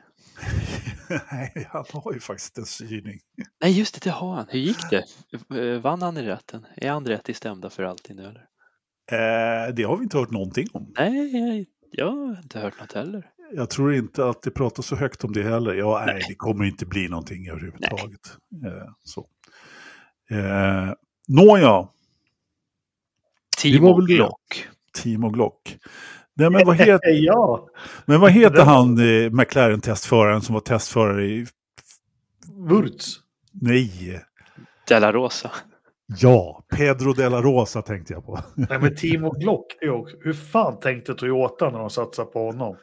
Nej, han har ju faktiskt en syning. Nej, just det, det har han. Hur gick det? Eh, Vann han i rätten? Är han rätt i stämda för alltid nu eller? Eh, det har vi inte hört någonting om. Nej, jag, har inte hört något heller. Jag tror inte att det pratas så högt om det heller. Ja, nej, det kommer inte bli någonting överhuvudtaget. Eh, så. Eh, Nåja, Timo. Glock. Timo Glock. Nej, men, vad heter, ja, men vad heter han, eh, McLaren-testföraren som var testförare i... Wurz. Nej, Della Rosa. ja, Pedro de la Rosa tänkte jag på. Nej, men Timo Glock, det är också, hur fan tänkte Toyota när de satsade på honom?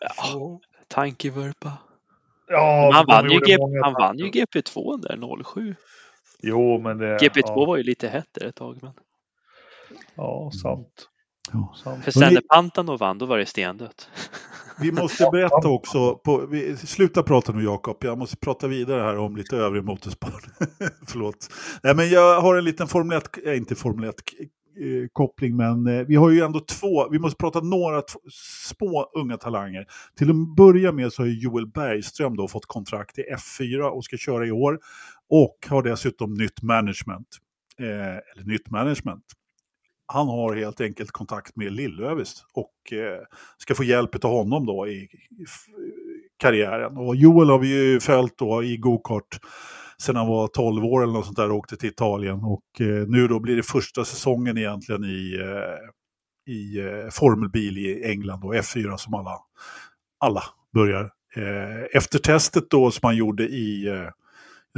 Ja, tankevurpa. Ja, han vann, ju gjorde G- många han vann ju tankar. GP2 där 07. Jo, men det... GP2 ja, var ju lite hett ett tag. Men Ja, sant. Ja. för sen när Pantano vann, då var det stendött. Vi måste berätta också, på, vi, sluta prata nu Jakob, jag måste prata vidare här om lite övrig motorsport. Förlåt. Nej, men jag har en liten Formel 1, äh, inte Formel 1 eh, koppling, men eh, vi har ju ändå två, vi måste prata några små unga talanger. Till att börja med så har Joel Bergström då fått kontrakt i F4 och ska köra i år. Och har dessutom nytt management. Eh, eller nytt management. Han har helt enkelt kontakt med Lillövist och eh, ska få hjälp av honom då i, i karriären. Och Joel har vi ju följt då i gokart sen han var 12 år eller något sånt där och åkte till Italien. Och eh, nu då blir det första säsongen egentligen i, eh, i eh, formelbil i England och F4 som alla, alla börjar. Eh, efter testet då som han gjorde i eh,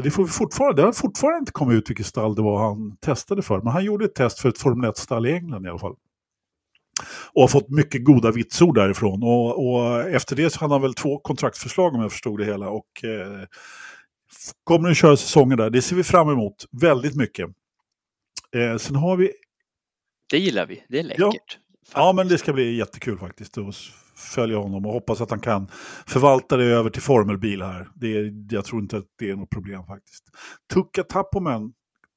det, får vi fortfarande, det har fortfarande inte kommit ut vilket stall det var han testade för. Men han gjorde ett test för ett Formel 1-stall i England i alla fall. Och har fått mycket goda vitsord därifrån. Och, och efter det så hade han väl två kontraktsförslag om jag förstod det hela. Och eh, kommer att köra säsonger där. Det ser vi fram emot väldigt mycket. Eh, sen har vi Det gillar vi. Det är läckert. Ja. Ja, men det ska bli jättekul faktiskt att följa honom och hoppas att han kan förvalta det över till formelbil här. Det är, jag tror inte att det är något problem faktiskt. Tukka Tapponen,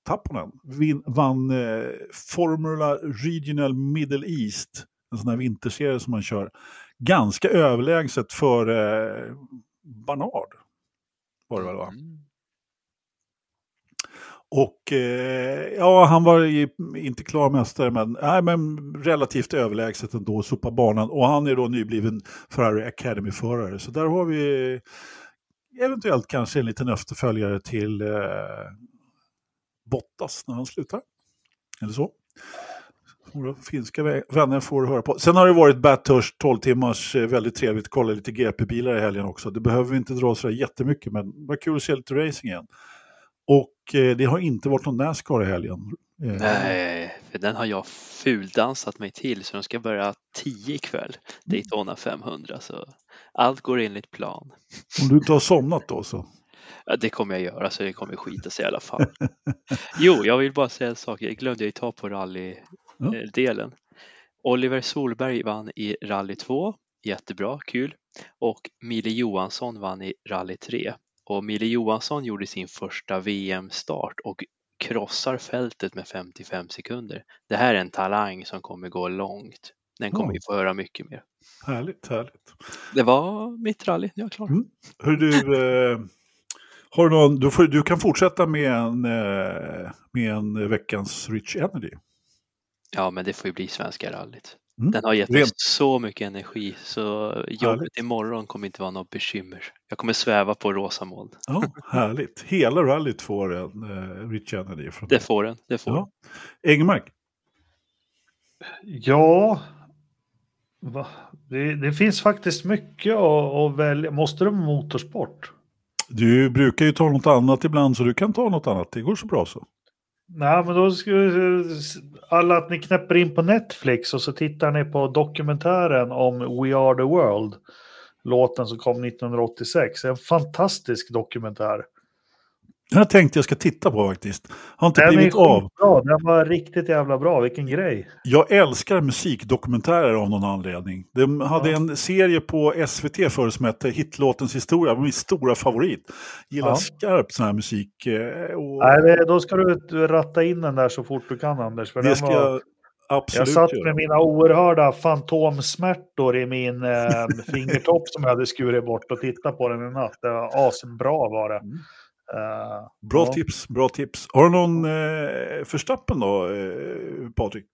Tapponen vin, vann eh, Formula Regional Middle East, en sån här vinterserie som man kör, ganska överlägset för eh, Barnard. Var det väl va? Mm. Och eh, ja, han var ju inte klar mästare, men, nej, men relativt överlägset ändå, sopa banan. Och han är då nybliven Ferrari Academy-förare. Så där har vi eventuellt kanske en liten efterföljare till eh, Bottas när han slutar. Eller så. Våra finska vänner får höra på. Sen har det varit Bathurst 12 timmars, eh, väldigt trevligt att kolla lite GP-bilar i helgen också. Det behöver vi inte dra så jättemycket, men det var kul att se lite racing igen. Och eh, det har inte varit någon Nascar i helgen. Eh, Nej, för den har jag fuldansat mig till så de ska börja 10 ikväll. Daytona 500 så allt går enligt plan. Om du inte har somnat då så. Ja, det kommer jag göra så det kommer skita sig i alla fall. Jo, jag vill bara säga en sak. Jag glömde ju ta på Ja. rallydelen. Oliver Solberg vann i rally 2. Jättebra, kul. Och Mille Johansson vann i rally 3. Och Mille Johansson gjorde sin första VM-start och krossar fältet med 55 sekunder. Det här är en talang som kommer gå långt. Den kommer Ja. vi få höra mycket mer. Härligt, härligt. Det var mitt rally, jag är klar. Mm. Hör du, eh, har du, någon, du, får, du kan fortsätta med en, eh, med en veckans Rich Energy. Ja, men det får ju bli Svenska rallyt. Mm. Den har gett mig så mycket energi så jobbet Härligt. imorgon kommer inte vara något bekymmer. Jag kommer sväva på rosa moln. Ja, härligt. Hela rallyt får en eh, Rich Energy. Från Det får den. Det får den. ja. Engelmark, Ja, va? Det, det finns faktiskt mycket att, att välja. Måste du motorsport? du brukar ju ta något annat ibland så du kan ta något annat. Det går så bra så. Nej, men då skulle alla att ni knäpper in på Netflix och så tittar ni på dokumentären om We Are The World. Låten som kom 1986. En fantastisk dokumentär. Den här tänkte jag ska titta på faktiskt. Har inte Den blivit av. Den var riktigt jävla bra. Vilken grej. Jag älskar musikdokumentärer av någon anledning. De hade Ja. en serie på SVT förr som hette Hitlåtens historia. Min stora favorit. Gillar Ja. skarpt sån här musik. eh, Och Nej, då ska du ratta in den där så fort du kan Anders. För det ska var, jag absolut jag satt med mina oerhörda fantomsmärtor i min eh, fingertopp som jag hade skurit bort och tittade på den i natt. Det var asbra var det. Mm. Eh, Bra ja. tips, bra tips. Har du någon eh, förstappen då, eh, Patrik?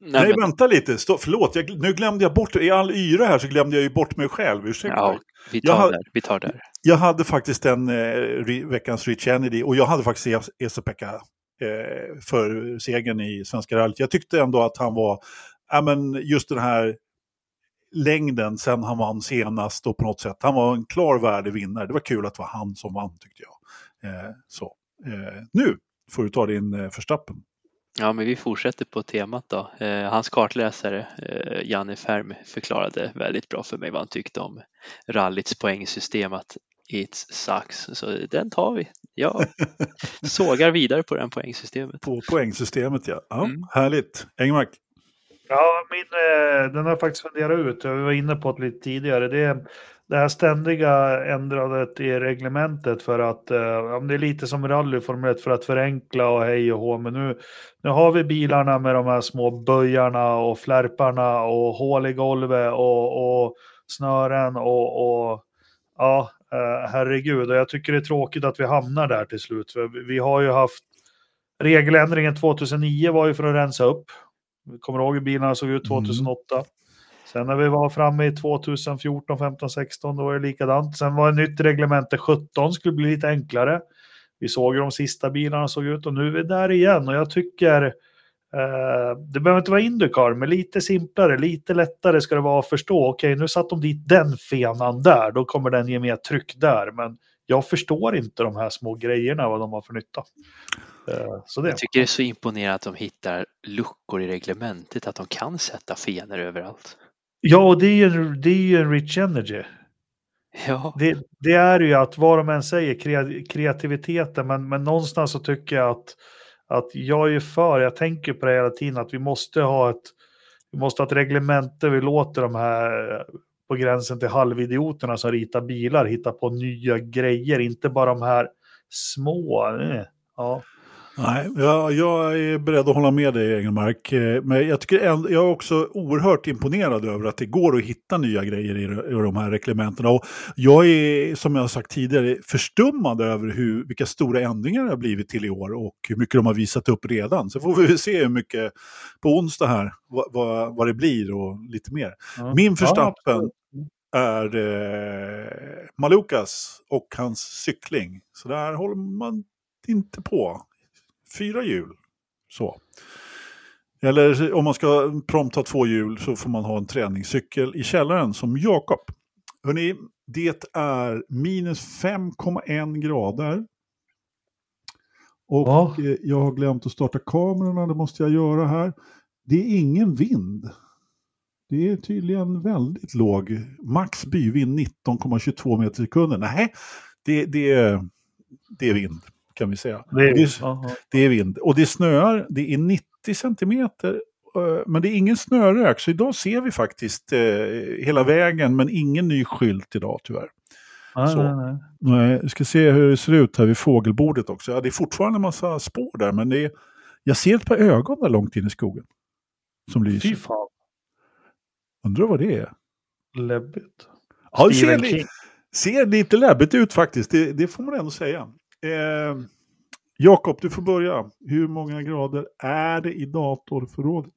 Nej, Nej, men, vänta lite. Stå, förlåt, jag, nu glömde jag bort, i all yra här så glömde jag ju bort mig själv. Ursäkta. ja, vi Jag tar har- där. Vi tar där. Jag hade faktiskt en eh, veckans Rich Kennedy och jag hade faktiskt Es- Esa-Pekka eh, för segern i Svenska rallyt. Jag tyckte ändå att han var, ja men just den här längden sen han vann senast och på något sätt, han var en klar värdevinnare. Det var kul att det var han som vann tyckte jag. Eh, så, eh, nu får du ta din eh, förstappen. Ja, men vi fortsätter på temat då. Eh, hans kartläsare eh, Janne Färm förklarade väldigt bra för mig vad han tyckte om rallyts poängsystem att it's sucks. Så den tar vi. Jag sågar vidare på det här poängsystemet. På poängsystemet ja. ja Mm. Härligt. Engmark. Ja, min, eh, den har jag faktiskt funderat ut. Vi var inne på det lite tidigare. Det är det här ständiga ändrandet i reglementet för att, eh, det är lite som rally Formel 1 för att förenkla och hej och hå. Men nu, nu har vi bilarna med de här små böjarna och flärparna och hål i golvet och, och snören och, och ja, eh, herregud. Och jag tycker det är tråkigt att vi hamnar där till slut. För vi- har ju haft regeländringen 2009 var ju för att rensa upp. Kommer ihåg hur bilarna såg ut 2008. Sen när vi var framme i 2014, 15, 16 då var det likadant. Sen var det nytt reglemente 17 skulle bli lite enklare. Vi såg hur de sista bilarna såg ut och nu är vi där igen och jag tycker eh, det behöver inte vara Indycar men lite simplare, lite lättare ska det vara att förstå. Okej, nu satt de dit den fenan där, då kommer den ge mer tryck där. Men jag förstår inte de här små grejerna vad de har för nytta. Eh, så det. Jag tycker det är så imponerande att de hittar luckor i reglementet, att de kan sätta fenor överallt. Ja, och det är ju det är ju en rich energy. Ja, Det, det är ju att vad de än säger, krea- kreativiteten, men, men någonstans så tycker jag att, att jag är för, jag tänker på det hela tiden, att vi måste ha ett, vi måste ha ett reglement där vi låter de här på gränsen till halvidioterna som ritar bilar hitta på nya grejer, inte bara de här små. eh, Ja. Nej, jag, jag är beredd att hålla med dig Engelmark. Eh, Men jag, tycker ändå, jag är också oerhört imponerad över att det går att hitta nya grejer i, i de här reglementena. Och jag är, som jag har sagt tidigare, förstummad över hur, vilka stora ändringar det har blivit till i år och hur mycket de har visat upp redan. Så får vi se hur mycket på onsdag här, vad, vad, vad det blir och lite mer. Ja. Min Ja, förstappen absolut. är eh, Malukas och hans cykling. Så där håller man inte på. Fyra hjul. Så. Eller om man ska prompt ha två hjul så får man ha en träningscykel i källaren som Jakob. Hörrni, det är minus 5,1 grader. Och Ja. eh, jag har glömt att starta kamerorna, det måste jag göra här. Det är ingen vind. Det är tydligen väldigt låg. Max byvind 19,22 meter i sekunden. Nej, det, det, det är vind kan vi säga. Det är, det, det är vind. Och det snöar, det är 90 centimeter. eh, Men det är ingen snörök, så idag ser vi faktiskt eh, hela vägen, men ingen ny skylt idag tyvärr. Nej, Så. nej, nej. Vi ska se hur det ser ut här vid fågelbordet också. Ja, det är fortfarande en massa spår där, men det är, jag ser ett par ögon där långt in i skogen. Som lyser. Fy fan, Undrar vad det är? läbbigt. Ja, det ser, li- ser lite läbbigt ut faktiskt, det, det får man ändå säga. Eh, Jakob, du får börja. Hur många grader är det i datorförrådet?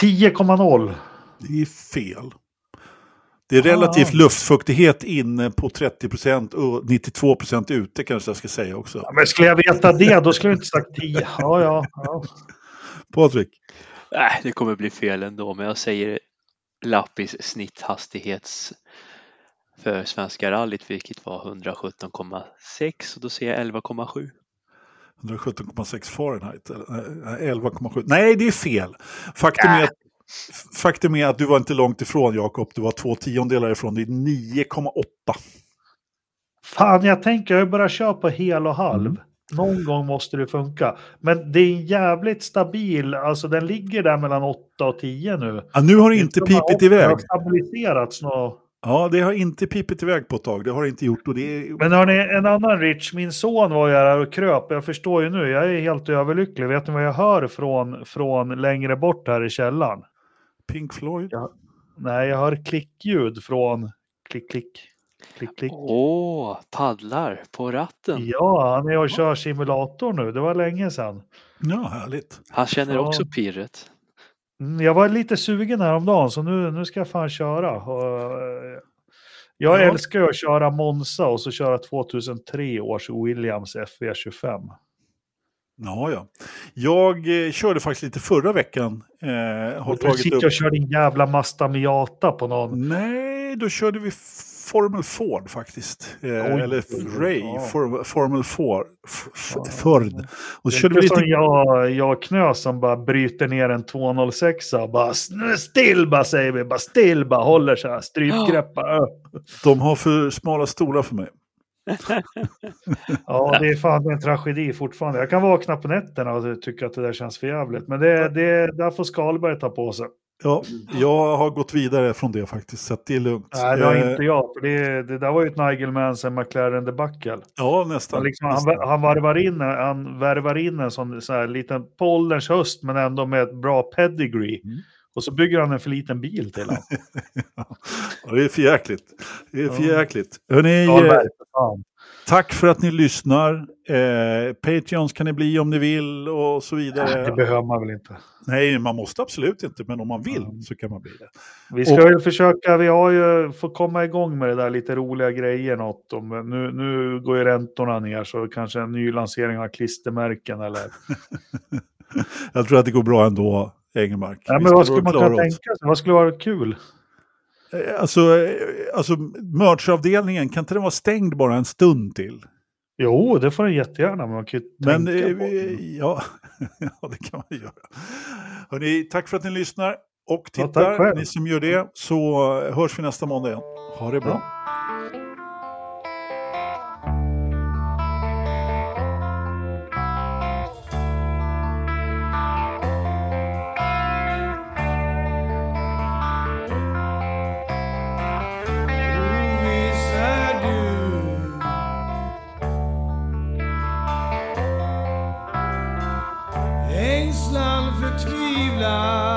10,0 Det är fel. Det är relativt Ah. luftfuktighet inne på 30% och 92% ute kanske jag ska säga också. Ja, men skulle jag veta det, då skulle jag inte sagt 10. Ja, ja. ja. Patrik? Nej, det kommer bli fel ändå, men jag säger Lappis snitthastighet för Svenska rallyt, vilket var 117,6 och då säger jag 11,7. 117,6 Fahrenheit. eller, eh, 11,7. Nej, det är fel. Faktum är, att, faktum är att du var inte långt ifrån Jakob. Du var två tiondelar ifrån. Det är 9,8. Fan, jag tänker jag börjar köra på hel och halv. Mm. Någon gång måste det funka. Men det är en jävligt stabil, alltså den ligger där mellan 8 och 10 nu. Ja, nu har det inte har pipit iväg. stabiliserats nå. Ja, det har inte pipit iväg på ett tag. Det har det inte gjort. Och det är... Men hörni, en annan Rich, min son var ju här och kröp. Jag förstår ju nu, jag är helt överlycklig. Vet ni vad jag hör från, från längre bort här i källaren? Pink Floyd. Ja. Nej, jag hör klickljud från klick, klick, klick, klick. Åh, paddlar på ratten. Ja, han är och kör simulator nu. Det var länge sedan. Ja, härligt. Han känner också pirret. Mm, Jag var lite sugen häromdagen, så nu, nu ska jag fan köra. Eh, jag Ja. älskar att köra Monza och så köra 2003 års Williams FV25. Ja, ja. Jag eh, körde faktiskt lite förra veckan. Eh, har du sitter upp... och kör din jävla Mazda Miata på någon. Nej, då körde vi Formel Ford faktiskt. Eh, Oj, eller Ray, ja. For, Formel Ford. Ja. Ford. Och Det så är körde vi lite... som jag, jag knös som bara bryter ner en 206 och bara "Sn- still bara säger vi, bara still bara håller så här, strypgrepp bara. "Ö." De har för smala stolar för mig. Ja, det är fan en tragedi fortfarande. Jag kan vakna på nätterna och tycka att det där känns för jävligt. Men det, det, där får Skalberg ta på sig. Ja, jag har gått vidare från det faktiskt, så det är lugnt. Nej, det har Eh, inte jag. För det, det där var ju ett Nigel Manson McLaren debacle. Ja, nästan. Han, liksom, nästan. han, han, varvar in, han värvar in en sån så här liten på ålderns höst, men ändå med ett bra pedigree. Mm. Och så bygger han en för liten bil till honom. Ja, det är för jäkligt. Det är för Ja. jäkligt. Hörrni, tack för att ni lyssnar. Eh, Patreons kan ni bli om ni vill och så vidare. Det behöver man väl inte. Nej, man måste absolut inte, men om man vill Mm. så kan man bli det. Vi ska väl försöka, vi har ju fått komma igång med det där lite roliga grejer något. Om, nu, nu går ju räntorna ner så kanske en ny lansering av klistermärken eller... Jag tror att det går bra ändå, Engelmark. Ja, men vad skulle man kunna tänka sig? Vad skulle vara kul? Eh, Alltså, eh, alltså merchavdelningen, kan inte den vara stängd bara en stund till? Jo, det får den jättegärna, men man kan ju Men tänka eh, på det. ja, ja, det kan man göra. Hörrni, tack för att ni lyssnar och Ja, tittar. själv. ni som gör det, så hörs vi nästa måndag igen. Ha det bra. Oviss God.